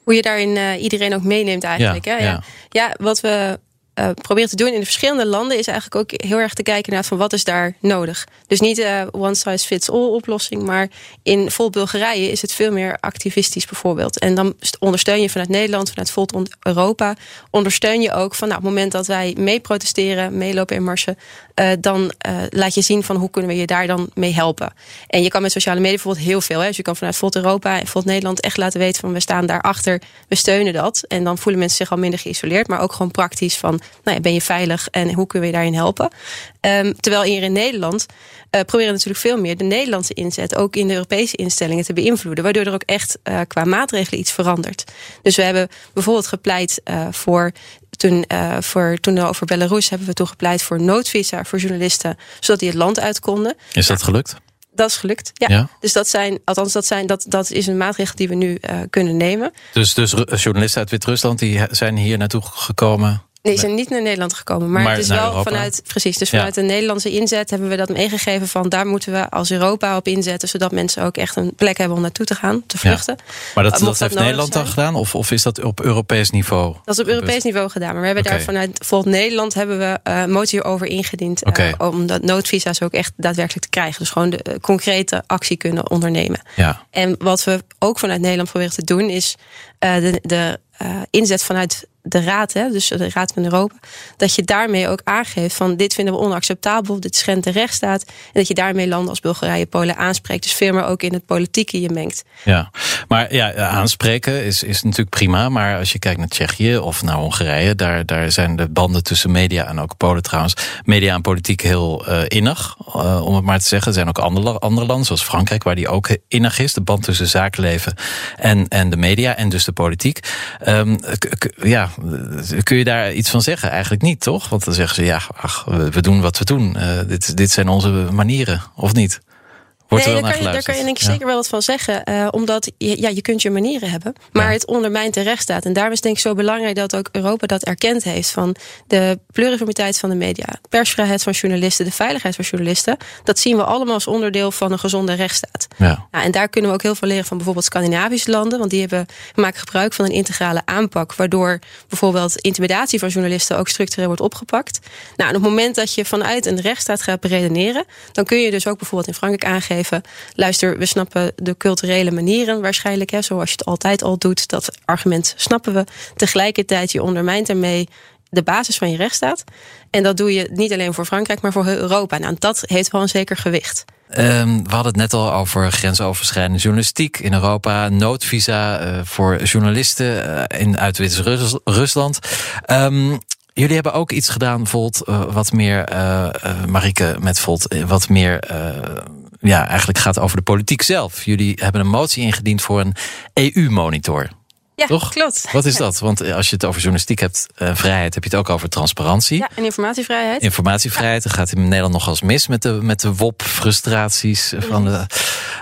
Hoe je daarin uh, iedereen ook meeneemt eigenlijk. Ja, hè? ja. ja, wat we uh, proberen te doen in de verschillende landen is eigenlijk ook heel erg te kijken naar van wat is daar nodig. Dus niet uh, one size fits all oplossing, maar in vol Bulgarije is het veel meer activistisch bijvoorbeeld. En dan ondersteun je vanuit Nederland, vanuit Volt Europa, ondersteun je ook van nou, op het moment dat wij mee protesteren, meelopen in marsen, uh, dan laat je zien van hoe kunnen we je daar dan mee helpen. En je kan met sociale media bijvoorbeeld heel veel. Hè? Dus je kan vanuit Volt Europa en Volt Nederland echt laten weten van we staan daarachter, we steunen dat. En dan voelen mensen zich al minder geïsoleerd, maar ook gewoon praktisch van nou ben je veilig en hoe kunnen we je daarin helpen? Um, terwijl hier in Nederland uh, proberen natuurlijk veel meer de Nederlandse inzet ook in de Europese instellingen te beïnvloeden, waardoor er ook echt qua maatregelen iets verandert. Dus we hebben bijvoorbeeld gepleit voor toen, uh, voor, toen over Belarus hebben we toen gepleit voor noodvisa voor journalisten, zodat die het land uit konden. Is dat gelukt? Dat is gelukt. Ja. ja. Dus dat zijn, althans, dat, zijn, dat, dat is een maatregel die we nu uh, kunnen nemen. Dus, dus journalisten uit Wit-Rusland die zijn hier naartoe gekomen? Nee, ze zijn niet naar Nederland gekomen. Maar, het is wel vanuit, precies, dus vanuit de Nederlandse inzet hebben we dat meegegeven van daar moeten we als Europa op inzetten, zodat mensen ook echt een plek hebben om naartoe te gaan, te vluchten. Ja. Maar dat, dat heeft Nederland dan gedaan? Of, of is dat op Europees niveau? Dat is op Europees niveau gedaan. Maar we hebben okay. daar vanuit bijvoorbeeld Nederland hebben we uh, motie over ingediend. Okay. Uh, om dat noodvisa's ook echt daadwerkelijk te krijgen. Dus gewoon de uh, concrete actie kunnen ondernemen. Ja. En wat we ook vanuit Nederland proberen te doen, is de, de inzet vanuit de Raad, hè, dus de Raad van Europa, dat je daarmee ook aangeeft van dit vinden we onacceptabel, dit schendt de rechtsstaat. En dat je daarmee landen als Bulgarije, Polen aanspreekt. Dus veel meer ook in het politieke je mengt. Ja, maar ja, aanspreken is, is natuurlijk prima. Maar als je kijkt naar Tsjechië of naar Hongarije, daar, daar zijn de banden tussen media en ook Polen trouwens, media en politiek heel uh, innig, uh, om het maar te zeggen. Er zijn ook andere, andere landen, zoals Frankrijk, waar die ook innig is. De band tussen zakenleven en, en de media en dus de politiek. Um, ja, kun je daar iets van zeggen? Eigenlijk niet, toch? Want dan zeggen ze, ja, ach, we, doen wat we doen. Uh, dit, dit zijn onze manieren, of niet? Nee, daar kan, je, daar kan je denk ik zeker wel wat van zeggen. Uh, omdat je, ja, je kunt je manieren hebben. Maar het ondermijnt de rechtsstaat. En daarom is denk ik zo belangrijk dat ook Europa dat erkend heeft. Van de pluriformiteit van de media. Persvrijheid van journalisten. De veiligheid van journalisten. Dat zien we allemaal als onderdeel van een gezonde rechtsstaat. Ja. en daar kunnen we ook heel veel leren van bijvoorbeeld Scandinavische landen. Want die hebben, maken gebruik van een integrale aanpak. Waardoor bijvoorbeeld intimidatie van journalisten ook structureel wordt opgepakt. Nou, en op het moment dat je vanuit een rechtsstaat gaat beredeneren. Dan kun je dus ook bijvoorbeeld in Frankrijk aangeven luister, we snappen de culturele manieren waarschijnlijk, hè, zoals je het altijd al doet. Dat argument snappen we. Tegelijkertijd, je ondermijnt ermee de basis van je rechtsstaat. En dat doe je niet alleen voor Frankrijk, maar voor Europa. Nou, dat heeft wel een zeker gewicht. Um, we hadden het net al over grensoverschrijdende journalistiek in Europa, noodvisa uh, voor journalisten uh, in uit Wit-Rusland. Um, jullie hebben ook iets gedaan, Volt, uh, wat meer, Marike met Volt, wat meer ja, eigenlijk gaat over de politiek zelf. Jullie hebben een motie ingediend voor een EU-monitor. Ja, Toch? klopt. Wat is dat? Want als je het over journalistiek hebt, uh, vrijheid, heb je het ook over transparantie. Ja, en informatievrijheid. Informatievrijheid. Ja. Er gaat in Nederland nog eens mis met de, met de WOP-frustraties. Van de,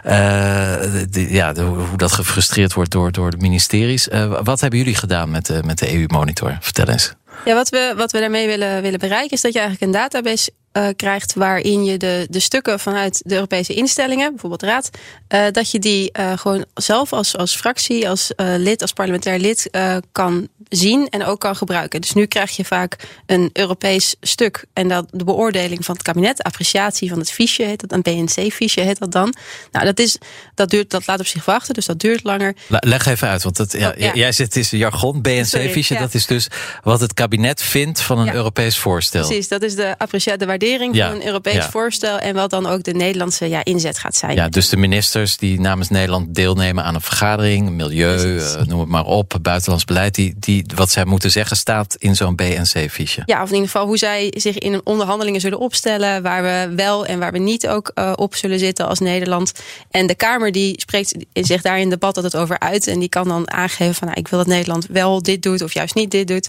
uh, de, ja, de, hoe dat gefrustreerd wordt door, door de ministeries. Uh, wat hebben jullie gedaan met de, met de EU-monitor? Vertel eens. Ja, wat we, wat we daarmee willen, willen bereiken is dat je eigenlijk een database uh, krijgt waarin je de, de stukken vanuit de Europese instellingen, bijvoorbeeld Raad, uh, dat je die uh, gewoon zelf als, als fractie, als lid, als parlementair lid kan zien en ook kan gebruiken. Dus nu krijg je vaak een Europees stuk en dat de beoordeling van het kabinet, appreciatie van het fiche heet dat, een BNC-fiche heet dat dan. Nou, dat, is, dat, duurt, dat laat op zich wachten, dus dat duurt langer. Leg even uit, want dat, ja, oh, ja. jij zit is jargon, BNC-fiche, ja. dat is dus wat het kabinet vindt van een. Europees voorstel. Precies, dat is de appreciatie, de waardering van een Europees voorstel en wat dan ook de Nederlandse ja, inzet gaat zijn. Ja, dus de ministers die namens Nederland deelnemen aan een vergadering, milieu, uh, noem het maar op, buitenlands beleid, die, die wat zij moeten zeggen staat in zo'n BNC-fiche. Ja, of in ieder geval hoe zij zich in onderhandelingen zullen opstellen, waar we wel en waar we niet ook uh, op zullen zitten als Nederland. En de Kamer die spreekt zich daar in debat dat het over uit en die kan dan aangeven van nou, ik wil dat Nederland wel dit doet of juist niet dit doet.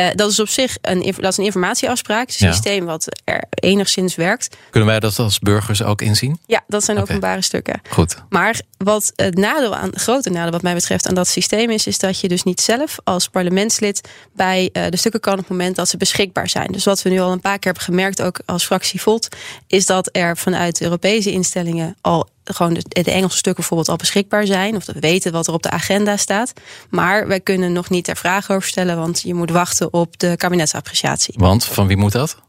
Uh, dat is op zich een, dat is een informatieafspraak, systeem wat er enigszins werkt. Kunnen wij dat als burgers ook inzien? Ja, dat zijn okay. openbare stukken. Goed. Maar wat het nadeel aan, grote nadeel wat mij betreft aan dat systeem is, is dat je dus niet zelf als parlementslid bij uh, de stukken kan op het moment dat ze beschikbaar zijn. Dus wat we nu al een paar keer hebben gemerkt, ook als fractie Volt, is dat er vanuit Europese instellingen al gewoon de, de, Engelse stukken bijvoorbeeld al beschikbaar zijn. Of dat we weten wat er op de agenda staat. Maar wij kunnen nog niet er vragen over stellen, want je moet wachten op de kabinetsappreciatie. Want van wie moet dat?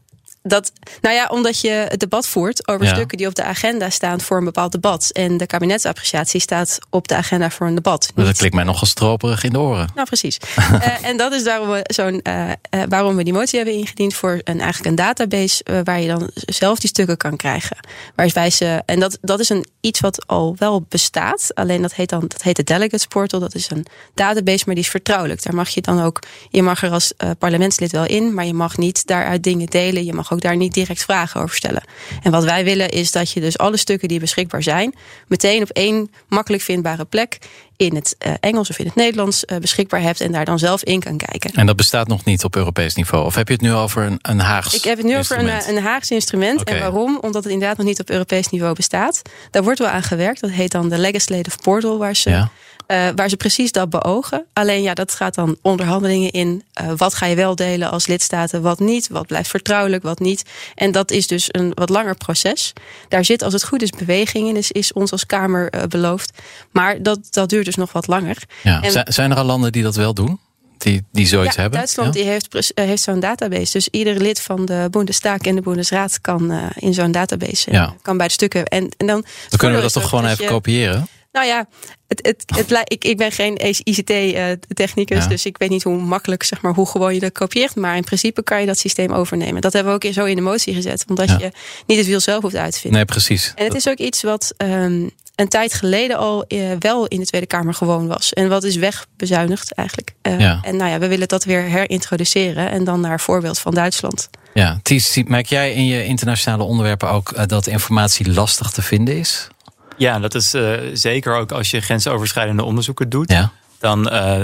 Dat, nou ja, omdat je het debat voert over stukken die op de agenda staan voor een bepaald debat. En de kabinetsappreciatie staat op de agenda voor een debat. Dat klinkt mij nogal stroperig in de oren. Nou, precies. uh, en dat is daarom we, zo'n, uh, uh, waarom we die motie hebben ingediend voor een, eigenlijk een database waar je dan zelf die stukken kan krijgen. Waarbij ze, en dat, dat is een, iets wat al wel bestaat. Alleen dat heet dan dat heet de Delegates Portal. Dat is een database, maar die is vertrouwelijk. Daar mag je dan ook, je mag er als parlementslid wel in, maar je mag niet daaruit dingen delen. Je mag ook daar niet direct vragen over stellen. En wat wij willen is dat je dus alle stukken die beschikbaar zijn, meteen op één makkelijk vindbare plek in het uh, Engels of in het Nederlands uh, beschikbaar hebt en daar dan zelf in kan kijken. En dat bestaat nog niet op Europees niveau? Of heb je het nu over een, een Haags Ik heb het nu instrument? over een, een Haags instrument. Okay. En waarom? Omdat het inderdaad nog niet op Europees niveau bestaat. Daar wordt wel aan gewerkt. Dat heet dan de Legislative Portal, waar ze ja. Uh, waar ze precies dat beogen. Alleen ja, dat gaat dan onderhandelingen in. Uh, wat ga je wel delen als lidstaten, wat niet? Wat blijft vertrouwelijk, wat niet? En dat is dus een wat langer proces. Daar zit, als het goed is, beweging in, is, is ons als Kamer uh, beloofd. Maar dat, dat duurt dus nog wat langer. Ja. En, zijn er al landen die dat wel doen? Die, die zoiets ja, hebben? Duitsland ja? die heeft, heeft zo'n database. Dus ieder lid van de Bundestag en de Bundesraad kan uh, in zo'n database. Ja. Kan bij de stukken. En, en dan, dan kunnen we dat toch gewoon even je, kopiëren? Nou ja, het, het, het, ik, ik ben geen ICT-technicus, ja. dus ik weet niet hoe makkelijk, zeg maar, hoe gewoon je dat kopieert. Maar in principe kan je dat systeem overnemen. Dat hebben we ook zo in de motie gezet, omdat ja. je niet het wiel zelf hoeft uit te vinden. Nee, precies. En het is ook iets wat um, een tijd geleden al uh, wel in de Tweede Kamer gewoon was. En wat is wegbezuinigd eigenlijk. Uh, ja. En nou ja, we willen dat weer herintroduceren. En dan naar voorbeeld van Duitsland. Ja, Ties, merk jij in je internationale onderwerpen ook uh, dat informatie lastig te vinden is? Ja, dat is uh, zeker ook als je grensoverschrijdende onderzoeken doet. Ja. Dan uh,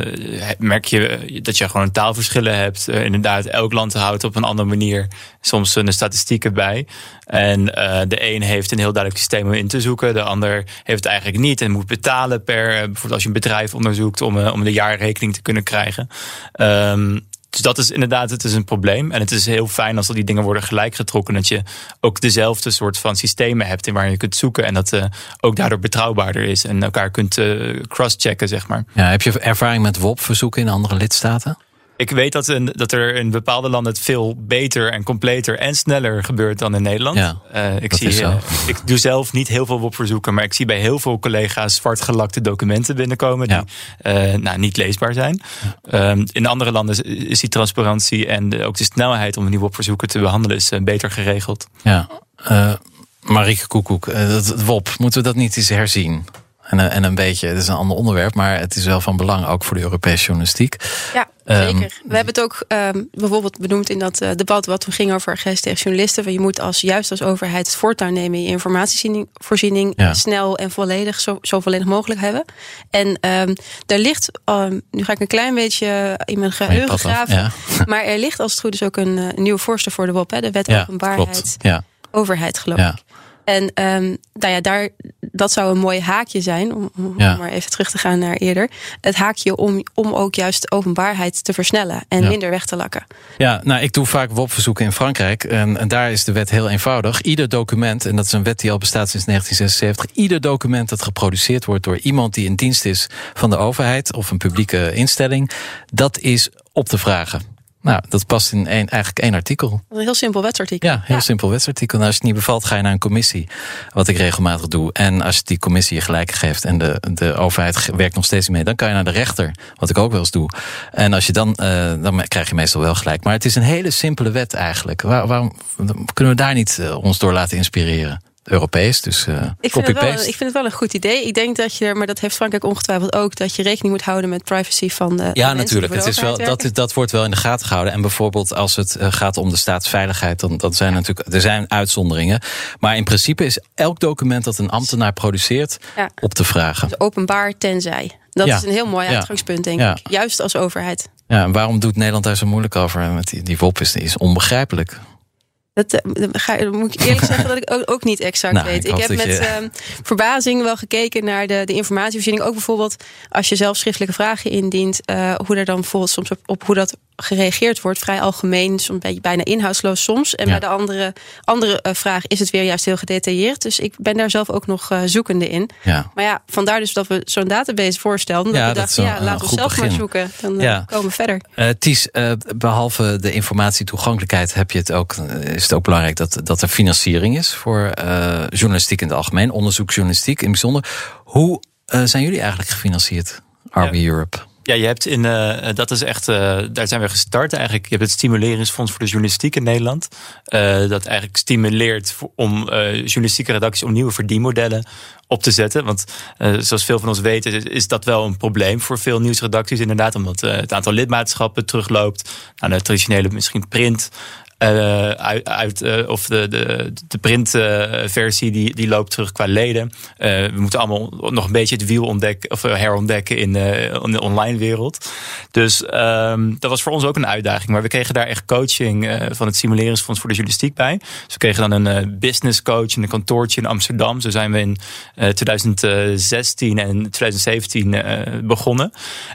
merk je dat je gewoon taalverschillen hebt. Uh, inderdaad, elk land houdt op een andere manier soms de statistieken bij. En de een heeft een heel duidelijk systeem om in te zoeken. De ander heeft het eigenlijk niet en moet betalen per. bijvoorbeeld als je een bedrijf onderzoekt om, om de jaarrekening te kunnen krijgen. Um, dus dat is inderdaad, het is een probleem. En het is heel fijn als al die dingen worden gelijk getrokken. Dat je ook dezelfde soort van systemen hebt in waar je kunt zoeken. En dat uh, ook daardoor betrouwbaarder is. En elkaar kunt uh, cross-checken, zeg maar. Ja, heb je ervaring met WOP-verzoeken in andere lidstaten? Ik weet dat, een, dat er in bepaalde landen het veel beter en completer en sneller gebeurt dan in Nederland. Ja, uh, ik, zie, uh, ik doe zelf niet heel veel WOP-verzoeken, maar ik zie bij heel veel collega's zwartgelakte documenten binnenkomen die ja. uh, nou, niet leesbaar zijn. Ja. Um, in andere landen is die transparantie en de, ook de snelheid om die WOP-verzoeken te behandelen is beter geregeld. Ja, Marieke Koekoek, dat WOP, moeten we dat niet eens herzien? En, en een beetje, het is een ander onderwerp, maar het is wel van belang ook voor de Europese journalistiek. Ja, zeker. Um, we hebben het ook um, bijvoorbeeld benoemd in dat uh, debat wat we ging over agressie tegen journalisten. Van je moet als, juist als overheid het voortouw nemen in je informatievoorziening ja. snel en volledig, zo, zo volledig mogelijk hebben. En um, daar ligt, nu ga ik een klein beetje in mijn geheugen graven, ja. maar er ligt als het goed is ook een, uh, een nieuwe voorstel voor de WOP, hè, de wet ja, openbaarheid, ja. overheid geloof ik. En nou ja, daar, dat zou een mooi haakje zijn, om, om maar even terug te gaan naar eerder. Het haakje om, om ook juist openbaarheid te versnellen en minder weg te lakken. Ja, nou, ik doe vaak WOP-verzoeken in Frankrijk. En, en, daar is de wet heel eenvoudig. Ieder document, en dat is een wet die al bestaat sinds 1976, ieder document dat geproduceerd wordt door iemand die in dienst is van de overheid of een publieke instelling, dat is op te vragen. Nou, dat past in één, eigenlijk één artikel. Een heel simpel wetsartikel. Ja, heel simpel wetsartikel. Nou, als het niet bevalt, ga je naar een commissie. Wat ik regelmatig doe. En als die commissie je gelijk geeft en de, de overheid werkt nog steeds mee, dan kan je naar de rechter. Wat ik ook wel eens doe. En als je dan, uh, dan krijg je meestal wel gelijk. Maar het is een hele simpele wet eigenlijk. Waar, waarom kunnen we daar niet uh, ons door laten inspireren? Europees. Dus uh, ik, vind het wel, ik vind het wel een goed idee. Ik denk dat je, maar dat heeft Frankrijk ongetwijfeld ook, dat je rekening moet houden met privacy van de. Ja, natuurlijk. Het is wel, dat, dat wordt wel in de gaten gehouden. En bijvoorbeeld als het eh, gaat om de staatsveiligheid, dan, dan zijn natuurlijk, er zijn uitzonderingen. Maar in principe is elk document dat een ambtenaar produceert op te vragen. Dus openbaar tenzij. Dat is een heel mooi uitgangspunt, denk ik. Juist als overheid. Ja, en waarom doet Nederland daar zo moeilijk over? Met die, die WOP is, is onbegrijpelijk. Dat, eh, ga, moet ik eerlijk zeggen dat ik ook, ook niet exact nou, weet. Ik, heb met je... verbazing wel gekeken naar de, de informatievoorziening. Ook bijvoorbeeld als je zelf schriftelijke vragen indient, uh, hoe er dan bijvoorbeeld soms op, op hoe dat gereageerd wordt. Vrij algemeen, soms beetje bijna inhoudsloos soms. En bij de andere, andere uh, vraag is het weer juist heel gedetailleerd. Dus ik ben daar zelf ook nog uh, zoekende in. Ja. Maar ja, vandaar dus dat we zo'n database voorstelden. Ja, dat we dachten, ja, laten we zelf begin. maar zoeken. Dan ja. komen we verder. Uh, Ties, behalve de informatietoegankelijkheid heb je het ook, is het ook belangrijk dat, dat er financiering is voor journalistiek in het algemeen, onderzoeksjournalistiek in het bijzonder. Hoe zijn jullie eigenlijk gefinancierd, RB Europe? Ja, je hebt in, uh, dat is echt, uh, daar zijn we gestart eigenlijk. Je hebt het Stimuleringsfonds voor de Journalistiek in Nederland. Uh, dat eigenlijk stimuleert om journalistieke redacties om nieuwe verdienmodellen op te zetten. Want zoals veel van ons weten, is dat wel een probleem voor veel nieuwsredacties inderdaad. Omdat het aantal lidmaatschappen terugloopt naar de traditionele misschien print. Uh, uit, uh, of de, de, de printversie die, die loopt terug qua leden. we moeten allemaal nog een beetje het wiel ontdekken of herontdekken in, de online wereld. Dus um, dat was voor ons ook een uitdaging. Maar we kregen daar echt coaching van het Simuleringsfonds voor de Journalistiek bij. Dus we kregen dan een business coach in een kantoortje in Amsterdam. Zo zijn we in 2016 en 2017 begonnen.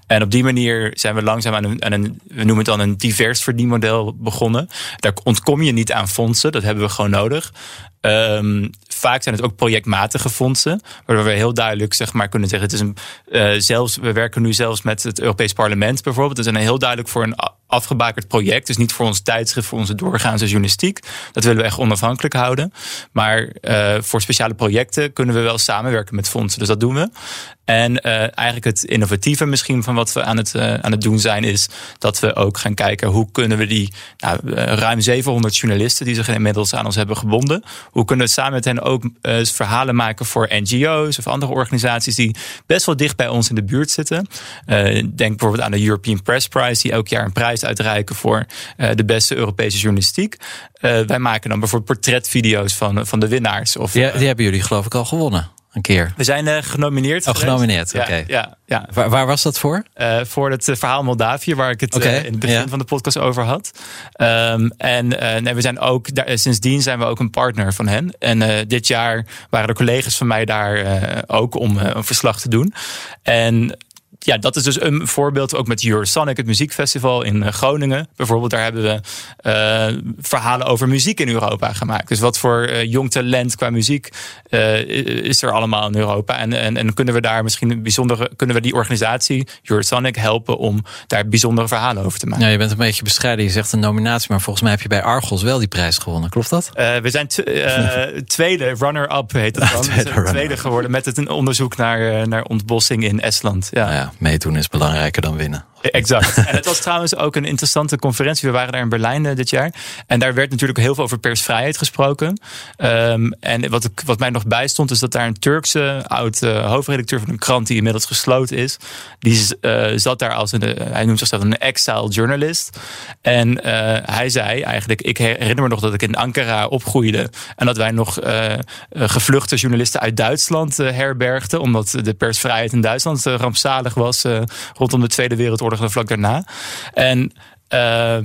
En op die manier zijn we langzaam aan een, aan een we noemen het dan een divers verdienmodel begonnen. Daar ontkom je niet aan fondsen. Dat hebben we gewoon nodig. Um, vaak zijn het ook projectmatige fondsen, waardoor we heel duidelijk zeg maar, kunnen zeggen: het is een, uh, zelfs, we werken nu zelfs met het Europees Parlement bijvoorbeeld. Is een heel duidelijk voor een afgebakerd project. Dus niet voor ons tijdschrift, voor onze doorgaanse journalistiek. Dat willen we echt onafhankelijk houden. Maar uh, voor speciale projecten kunnen we wel samenwerken met fondsen. Dus dat doen we. En uh, eigenlijk het innovatieve misschien van wat we aan het, uh, aan het doen zijn, is dat we ook gaan kijken hoe kunnen we die nou, ruim 700 journalisten die zich inmiddels aan ons hebben gebonden, hoe kunnen we samen met hen ook verhalen maken voor NGO's of andere organisaties die best wel dicht bij ons in de buurt zitten. denk bijvoorbeeld aan de European Press Prize, die elk jaar een prijs uitreiken voor de beste Europese journalistiek. wij maken dan bijvoorbeeld portretvideo's van, van de winnaars. Of, ja, die hebben jullie geloof ik al gewonnen een keer? We zijn uh, genomineerd. Oh, genomineerd, oké. Ja, ja, Waar, waar, was dat voor? Uh, voor het verhaal Moldavië, waar ik het okay, in het begin van de podcast over had. Um, en nee, we zijn ook, daar, sindsdien zijn we ook een partner van hen. En dit jaar waren er collega's van mij daar ook om een verslag te doen. En ja, dat is dus een voorbeeld ook met Eurosonic, het muziekfestival in eh, Groningen. Bijvoorbeeld, daar hebben we uh, verhalen over muziek in Europa gemaakt. Dus wat voor uh, jong talent qua muziek uh, is er allemaal in Europa? En, en, en kunnen we daar misschien een bijzondere, kunnen we die organisatie, Eurosonic, helpen om daar bijzondere verhalen over te maken? Ja, je bent een beetje bescheiden. Je zegt een nominatie, maar volgens mij heb je bij Argos wel die prijs gewonnen. Klopt dat? we zijn tweede, runner-up heet het dan. tweede, tweede geworden met het een onderzoek naar, naar ontbossing in Estland. Ja. Nou ja meedoen is belangrijker dan winnen. Exact. En het was trouwens ook een interessante conferentie. We waren daar in Berlijn eh, dit jaar. En daar werd natuurlijk heel veel over persvrijheid gesproken. Um, en wat, ik, wat mij nog bijstond, is dat daar een Turkse oud uh, hoofdredacteur van een krant die inmiddels gesloten is. Die uh, zat daar als een, hij noemt zichzelf een exile journalist. En hij zei eigenlijk, ik herinner me nog dat ik in Ankara opgroeide. En dat wij nog gevluchte journalisten uit Duitsland herbergden. Omdat de persvrijheid in Duitsland rampzalig was rondom de Tweede Wereldoorlog vlak daarna. En uh,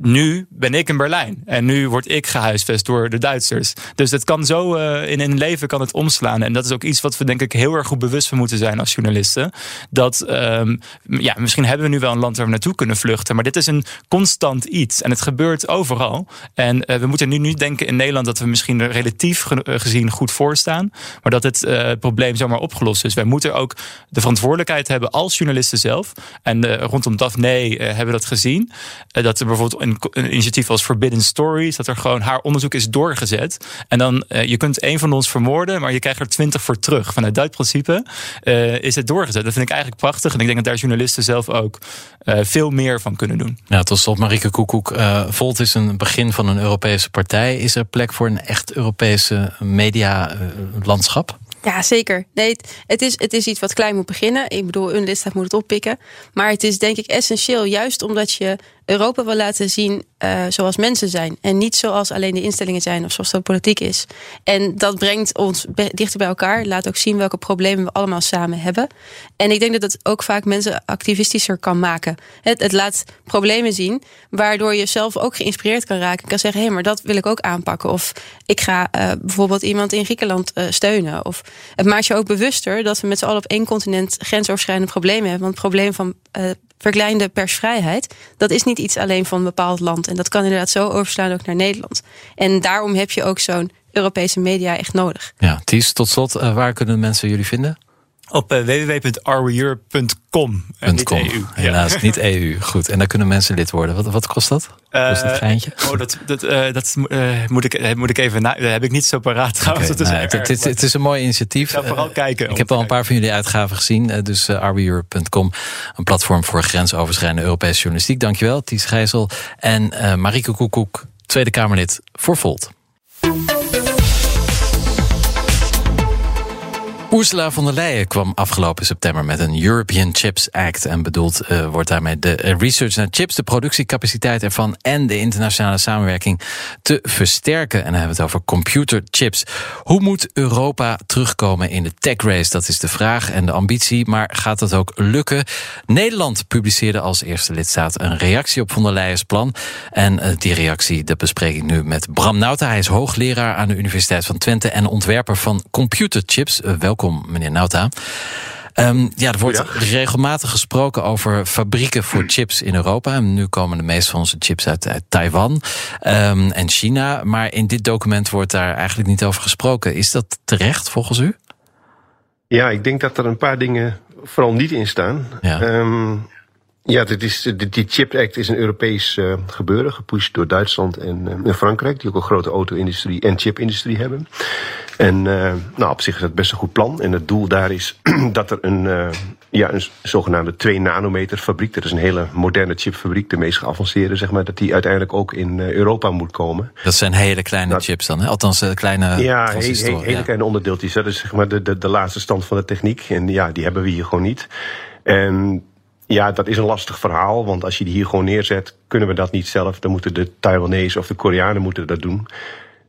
nu ben ik in Berlijn en nu word ik gehuisvest door de Duitsers. Dus het kan zo uh, in een leven kan het omslaan. En dat is ook iets wat we denk ik heel erg goed bewust van moeten zijn als journalisten. Dat um, ja, misschien hebben we nu wel een land waar we naartoe kunnen vluchten, maar dit is een constant iets en het gebeurt overal. En uh, we moeten nu niet denken in Nederland dat we misschien relatief gezien goed voorstaan, maar dat het probleem zomaar opgelost is. Wij moeten ook de verantwoordelijkheid hebben als journalisten zelf. En rondom Daphne hebben we dat gezien. dat er bijvoorbeeld een, een, initiatief als Forbidden Stories, dat er gewoon haar onderzoek is doorgezet. En dan, uh, je kunt een van ons vermoorden, maar je krijgt er twintig voor terug. Vanuit dat principe uh, is het doorgezet. Dat vind ik eigenlijk prachtig. En ik denk dat daar journalisten zelf ook uh, veel meer van kunnen doen. Ja, tot slot, Marike Koekoek. Volt is een begin van een Europese partij. Is er plek voor een echt Europese medialandschap? Ja, zeker. Nee, het, is, het is iets wat klein moet beginnen. Ik bedoel, een lidstaat moet het oppikken. Maar het is denk ik essentieel, juist omdat je Europa wil laten zien uh, zoals mensen zijn. En niet zoals alleen de instellingen zijn of zoals de politiek is. En dat brengt ons dichter bij elkaar. Laat ook zien welke problemen we allemaal samen hebben. En ik denk dat het ook vaak mensen activistischer kan maken. Het, het laat problemen zien, waardoor je zelf ook geïnspireerd kan raken. En kan zeggen, hé, hey, maar dat wil ik ook aanpakken. Of ik ga uh, bijvoorbeeld iemand in Griekenland uh, steunen. Of het maakt je ook bewuster dat we met z'n allen op één continent grensoverschrijdende problemen hebben. Want het probleem van verkleinde persvrijheid, dat is niet iets alleen van een bepaald land. En dat kan inderdaad zo overslaan ook naar Nederland. En daarom heb je ook zo'n Europese media echt nodig. Ja, Ties, tot slot, uh, waar kunnen mensen jullie vinden? Op uh, www.ouryear.com. Uh, niet EU. Helaas, niet EU. Goed. En daar kunnen mensen lid worden. Wat, wat kost dat? Uh, kost dat geintje? Oh, dat, dat, dat moet, ik, moet ik even na. Dat heb ik niet zo paraat trouwens. Okay, nou, het, het, het, is een mooi initiatief. Vooral kijken. Ik heb al een paar van jullie uitgaven gezien. dus uh, Een platform voor grensoverschrijdende Europese journalistiek. Dankjewel, Ties Gijzel. En Marike Koekoek, Tweede Kamerlid voor Volt. Ursula von der Leyen kwam afgelopen september met een European Chips Act. En bedoeld uh, wordt daarmee de research naar chips, de productiecapaciteit ervan en de internationale samenwerking te versterken. En dan hebben we het over computerchips. Hoe moet Europa terugkomen in de tech race? Dat is de vraag en de ambitie. Maar gaat dat ook lukken? Nederland publiceerde als eerste lidstaat een reactie op von der Leyen's plan. En uh, die reactie dat bespreek ik nu met Bram Nauta. Hij is hoogleraar aan de Universiteit van Twente en ontwerper van computerchips. Welkom welkom, meneer Nauta. Um, ja, er wordt regelmatig gesproken over fabrieken voor chips in Europa. En nu komen de meeste van onze chips uit, uit Taiwan um, en China. Maar in dit document wordt daar eigenlijk niet over gesproken. Is dat terecht volgens u? Ja, ik denk dat er een paar dingen vooral niet in staan. Ja. Um, ja, dit is, die Chip Act is een Europees uh, gebeuren, gepusht door Duitsland en, uh, Frankrijk, die ook een grote auto-industrie en chip-industrie hebben. En uh, nou, op zich is dat best een goed plan. En het doel daar is dat er een, ja, een zogenaamde 2 nanometer fabriek, dat is een hele moderne chipfabriek, de meest geavanceerde, zeg maar, dat die uiteindelijk ook in Europa moet komen. Dat zijn hele kleine chips dan, hè? althans kleine Ja, he, he, hele kleine onderdeeltjes. Dat is zeg maar de, de, de laatste stand van de techniek. En ja, die hebben we hier gewoon niet. En ja, dat is een lastig verhaal, want als je die hier gewoon neerzet, kunnen we dat niet zelf. Dan moeten de Taiwanese of de Koreanen moeten dat doen.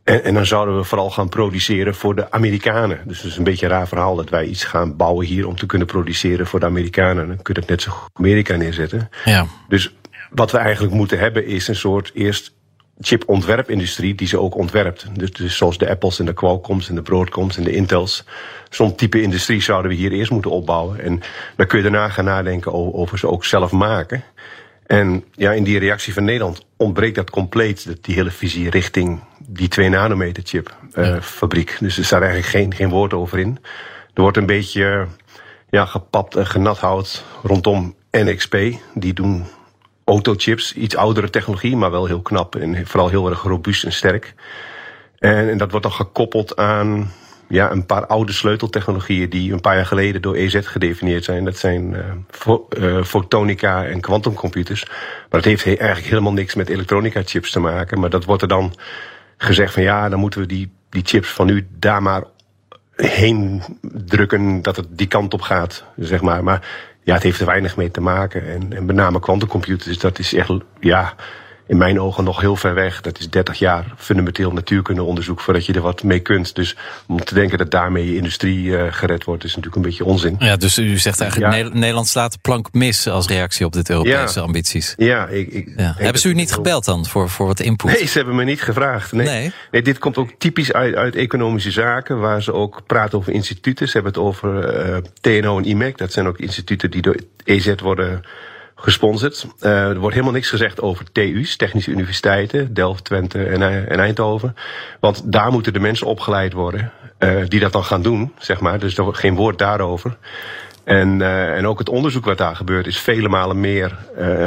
En, en, dan zouden we vooral gaan produceren voor de Amerikanen. Dus het is een beetje een raar verhaal dat wij iets gaan bouwen hier om te kunnen produceren voor de Amerikanen. Dan kun je het net zo goed Amerika neerzetten. Ja. Dus wat we eigenlijk moeten hebben is een soort eerst chipontwerpindustrie die ze ook ontwerpt. Dus, dus, zoals de Apples en de Qualcomms en de Broadcoms en de Intels. Zo'n type industrie zouden we hier eerst moeten opbouwen. En dan kun je daarna gaan nadenken over, over ze ook zelf maken. En ja, in die reactie van Nederland ontbreekt dat compleet, die hele visie richting die 2 nanometer chip uh, fabriek. Dus er staat eigenlijk geen, geen woord over in. Er wordt een beetje ja, gepapt en genathoud rondom NXP. Die doen autochips, iets oudere technologie, maar wel heel knap en vooral heel erg robuust en sterk. En, en dat wordt dan gekoppeld aan ja, een paar oude sleuteltechnologieën die een paar jaar geleden door EZ gedefinieerd zijn. Dat zijn uh, fo fotonica en quantumcomputers. Maar dat heeft eigenlijk helemaal niks met elektronica chips te maken. Maar dat wordt er dan gezegd van ja, dan moeten we die, die chips van nu daar maar heen drukken dat het die kant op gaat, zeg maar. Maar ja, het heeft er weinig mee te maken. En, en met name quantumcomputers, dat is echt, ja, in mijn ogen nog heel ver weg. Dat is 30 jaar fundamenteel natuurkundeonderzoek voordat je er wat mee kunt. Dus om te denken dat daarmee je industrie uh, gered wordt, is natuurlijk een beetje onzin. Ja, dus u zegt eigenlijk ja. Nederland slaat de plank mis als reactie op dit Europese ja. ambities. Ja, ik, ik ja. Hebben ze u niet gebeld dan voor, voor wat input? Nee, ze hebben me niet gevraagd. Nee. nee. nee dit komt ook typisch uit, uit economische zaken, waar ze ook praten over instituten. Ze hebben het over uh, TNO en IMEC. Dat zijn ook instituten die door EZ worden gesponsord. Uh, er wordt helemaal niks gezegd over TU's, technische universiteiten, Delft, Twente en, uh, en Eindhoven. Want daar moeten de mensen opgeleid worden uh, die dat dan gaan doen, zeg maar. Dus er geen woord daarover. En, en ook het onderzoek wat daar gebeurt is vele malen meer,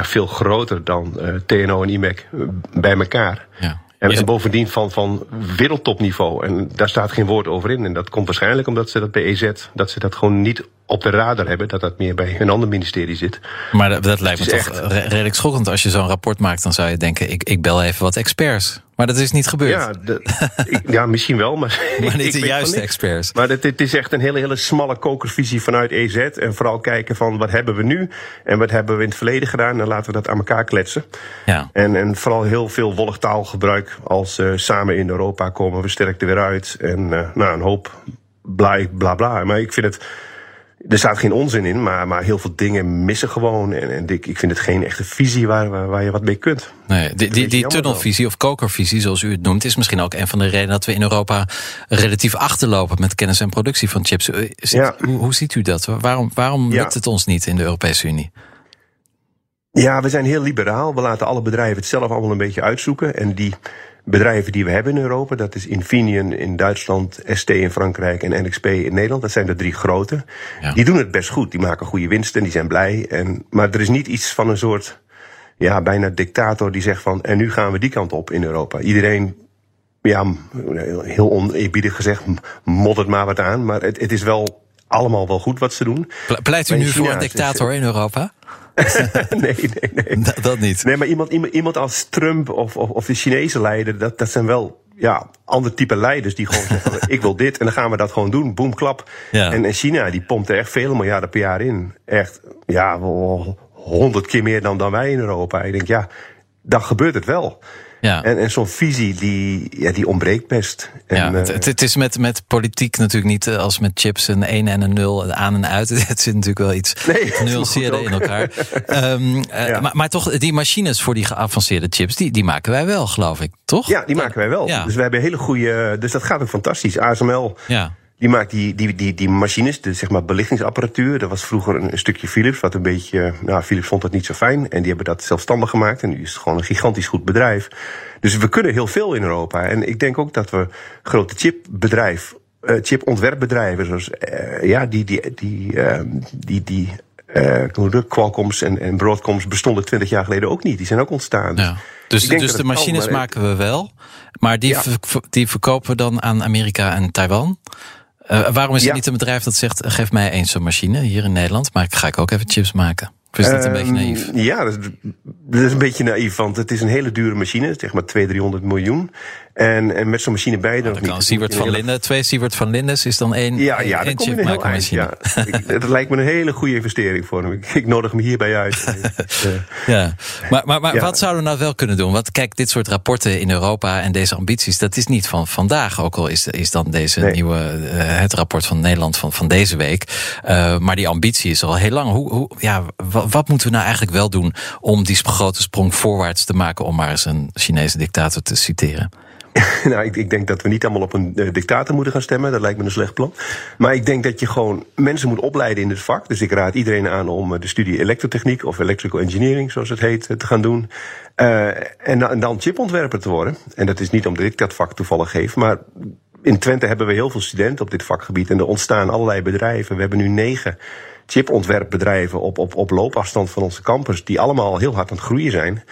veel groter dan TNO en IMEC bij elkaar. Ja. En, en bovendien van, van wereldtopniveau. En daar staat geen woord over in. En dat komt waarschijnlijk omdat ze dat bij EZ, dat ze dat gewoon niet op de radar hebben. Dat dat meer bij een ander ministerie zit. Maar dat, dat lijkt me toch echt... redelijk schokkend. Als je zo'n rapport maakt, dan zou je denken, ik, ik bel even wat experts. Maar dat is niet gebeurd. Ja, de, ik, ja misschien wel, maar, maar niet de juiste experts. Maar het, het, is echt een hele, hele smalle kokervisie vanuit EZ. En vooral kijken van wat hebben we nu en wat hebben we in het verleden gedaan. En laten we dat aan elkaar kletsen. Ja. En, en vooral heel veel wollig taalgebruik als uh, samen in Europa komen we sterk er weer uit. En uh, nou, een hoop bla bla bla. Maar ik vind het er staat geen onzin in, maar, maar heel veel dingen missen gewoon. En, en ik, ik vind het geen echte visie waar, waar, waar je wat mee kunt. Nee, die, die, die tunnelvisie of kokervisie, zoals u het noemt, is misschien ook een van de redenen dat we in Europa relatief achterlopen met kennis en productie van chips. Eh, ja. Hoe, hoe ziet u dat? Waarom, waarom lukt het ons niet in de Europese Unie? Ja, we zijn heel liberaal. We laten alle bedrijven het zelf allemaal een beetje uitzoeken. En die bedrijven die we hebben in Europa. Dat is Infineon in Duitsland, ST in Frankrijk en NXP in Nederland. Dat zijn de drie grote. Ja. Die doen het best goed. Die maken goede winsten en die zijn blij. En, maar er is niet iets van een soort, ja, bijna dictator die zegt van... en nu gaan we die kant op in Europa. Iedereen, ja, heel oneerbiedig gezegd, moddert maar wat aan. Maar het, het is wel allemaal wel goed wat ze doen. Pleit u nu voor een dictator in Europa? nee, nee, nee. Dat, dat, niet. Nee, maar iemand, iemand, als Trump of, of, of de Chinese leider, dat, dat zijn wel ja, ander type leiders die gewoon zeggen: ik wil dit en dan gaan we dat gewoon doen. Boom, klap. Ja. En, en China die pompt er echt vele miljarden per jaar in. Echt, ja, honderd keer meer dan, dan wij in Europa. Ik denk, ja, dan gebeurt het wel. Ja. En, en zo'n visie die, ja, die ontbreekt best. En, ja, het, het, het, is met, met politiek natuurlijk niet eh, als met chips een 1 en een 0 aan en uit. Het zit natuurlijk wel iets nee, in elkaar. um, ja. maar, maar toch, die machines voor die geavanceerde chips, die, die maken wij wel, geloof ik, toch? Ja, die maken wij wel. Ja. Dus we hebben hele goede. Dus dat gaat ook fantastisch. ASML. Ja. Die maakt die, die, die, die machines, de zeg maar belichtingsapparatuur. Dat was vroeger een, een, stukje Philips, wat een beetje. Nou, Philips vond dat niet zo fijn. En die hebben dat zelfstandig gemaakt. En nu is het gewoon een gigantisch goed bedrijf. Dus we kunnen heel veel in Europa. En ik denk ook dat we grote chipbedrijf, uh, chipontwerpbedrijven, zoals uh, ja, die, die, die, uh, die, die uh, Qualcomm's en, en Broadcoms bestonden twintig jaar geleden ook niet. Die zijn ook ontstaan. Ja. Dus, dus de machines maken we wel, maar die, ja. die verkopen we dan aan Amerika en Taiwan. Uh, waarom is er niet een bedrijf dat zegt: geef mij eens zo'n machine hier in Nederland, maar ga ik ook even chips maken? Of is dat een beetje naïef? Ehm, ja, dat is, dat is, een beetje naïef, want het is een hele dure machine, zeg maar 200, 300 miljoen. En, en met zo'n machine bij dan. kan van Linden, twee Siebert van Lindes is dan één. Ja, ja, één chip maken machine. Ja. Het lijkt me een hele goede investering voor hem. Ik, nodig hem hierbij uit. ja, maar, maar, maar wat zouden we nou wel kunnen doen? Want kijk, dit soort rapporten in Europa en deze ambities, dat is niet van vandaag. Ook al is, is dan deze nieuwe, uh, het rapport van Nederland van, van deze week. Uh, maar die ambitie is al heel lang. Hoe, hoe, ja, wat, wat moeten we nou eigenlijk wel doen om die grote sprong voorwaarts te maken, om maar eens een Chinese dictator te citeren? nou, ik, ik, denk dat we niet allemaal op een uh, dictator moeten gaan stemmen. Dat lijkt me een slecht plan. Maar ik denk dat je gewoon mensen moet opleiden in dit vak. Dus ik raad iedereen aan om de studie elektrotechniek of electrical engineering, zoals het heet, te gaan doen. En, en, dan chipontwerper te worden. En dat is niet omdat ik dat vak toevallig geef, maar in Twente hebben we heel veel studenten op dit vakgebied. En er ontstaan allerlei bedrijven. We hebben nu negen chipontwerpbedrijven op, op, op loopafstand van onze campus, die allemaal heel hard aan het groeien zijn.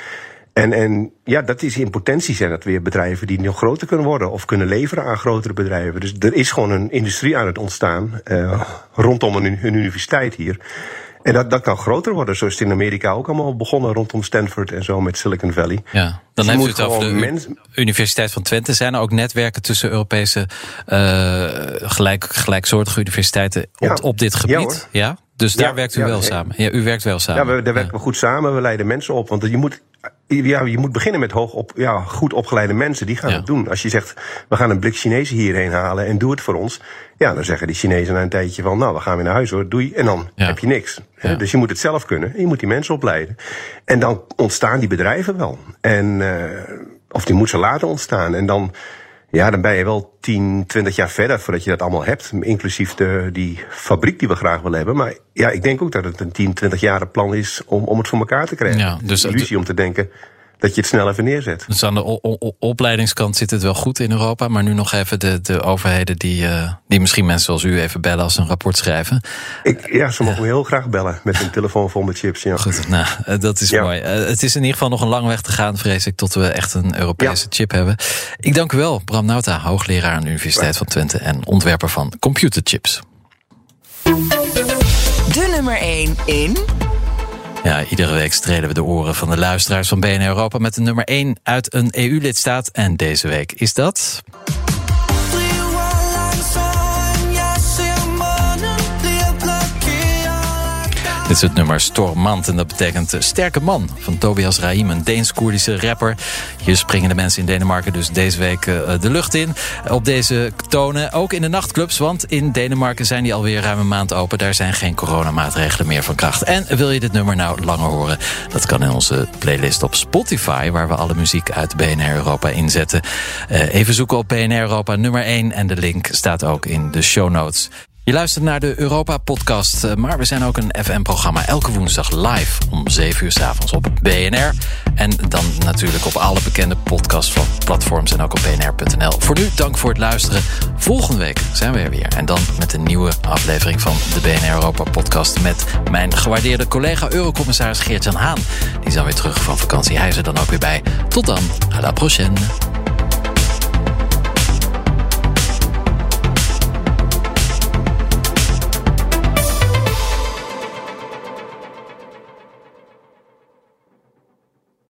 En, en ja, dat is in potentie zijn dat weer bedrijven die nog groter kunnen worden of kunnen leveren aan grotere bedrijven. Dus er is gewoon een industrie aan het ontstaan uh, rondom een, een, universiteit hier. En dat, dat kan groter worden, zoals het in Amerika ook allemaal begonnen rondom Stanford en zo met Silicon Valley. Ja, dan dus heeft u het over de Universiteit van Twente. Zijn er ook netwerken tussen Europese uh, gelijk, gelijksoortige universiteiten op, ja. op dit gebied? Ja, Dus daar werkt u wel samen. Ja, u werkt wel samen. Ja, we, daar werken we goed samen. We leiden mensen op. Want je moet ja, je moet beginnen met hoog op, ja, goed opgeleide mensen. Die gaan het doen. Als je zegt, we gaan een blik Chinezen hierheen halen en doe het voor ons. Ja, dan zeggen die Chinezen na een tijdje van, nou, we gaan weer naar huis hoor, doei. En dan heb je niks. Dus je moet het zelf kunnen. En je moet die mensen opleiden. En dan ontstaan die bedrijven wel. En, eh, of die moet ze laten ontstaan. En dan, ja, dan ben je wel 10, 20 jaar verder voordat je dat allemaal hebt. Inclusief de, die fabriek die we graag willen hebben. Maar ja, ik denk ook dat het een 10, 20 jaar plan is om, om het voor elkaar te krijgen. Ja, dus- de illusie om te denken dat je het snel even neerzet. Dus aan de opleidingskant zit het wel goed in Europa. Maar nu nog even de, de overheden die, eh, die misschien mensen zoals u even bellen als ze een rapport schrijven. Ik, ja, ze mogen me heel graag bellen met een telefoon vol met chips. Ja. Goed, nou, eh, dat is Ja. mooi. Eh, het is in ieder geval nog een lange weg te gaan, vrees ik, tot we echt een Europese chip hebben. Ik dank u wel, Bram Nauta, hoogleraar aan de Universiteit van Twente en ontwerper van computerchips. De nummer 1 in Ja, iedere week strelen we de oren van de luisteraars van BNR Europa met de nummer 1 uit een EU-lidstaat. En deze week is dat. Is het nummer Stormant en dat betekent eh, sterke man van Tobias Rahim, een Deens-Koerdische rapper. Hier springen de mensen in Denemarken dus deze week eh, de lucht in op deze tonen. Ook in de nachtclubs, want in Denemarken zijn die alweer ruim een maand open. Daar zijn geen coronamaatregelen meer van kracht. En wil je dit nummer nou langer horen? Dat kan in onze playlist op Spotify, waar we alle muziek uit BNR Europa inzetten. Eh, even zoeken op BNR Europa nummer 1 en de link staat ook in de show notes. Je luistert naar de Europa-podcast, eh, maar we zijn ook een FM-programma elke woensdag live om 7 uur 's avonds op BNR. En dan natuurlijk op alle bekende podcastplatforms en ook op bnr.nl. Voor nu, dank voor het luisteren. Volgende week zijn we er weer. En dan met een nieuwe aflevering van de BNR Europa-podcast... met mijn gewaardeerde collega Eurocommissaris Geert-Jan Haan. Die is dan weer terug van vakantie. Hij is er dan ook weer bij. Tot dan, à la prochaine.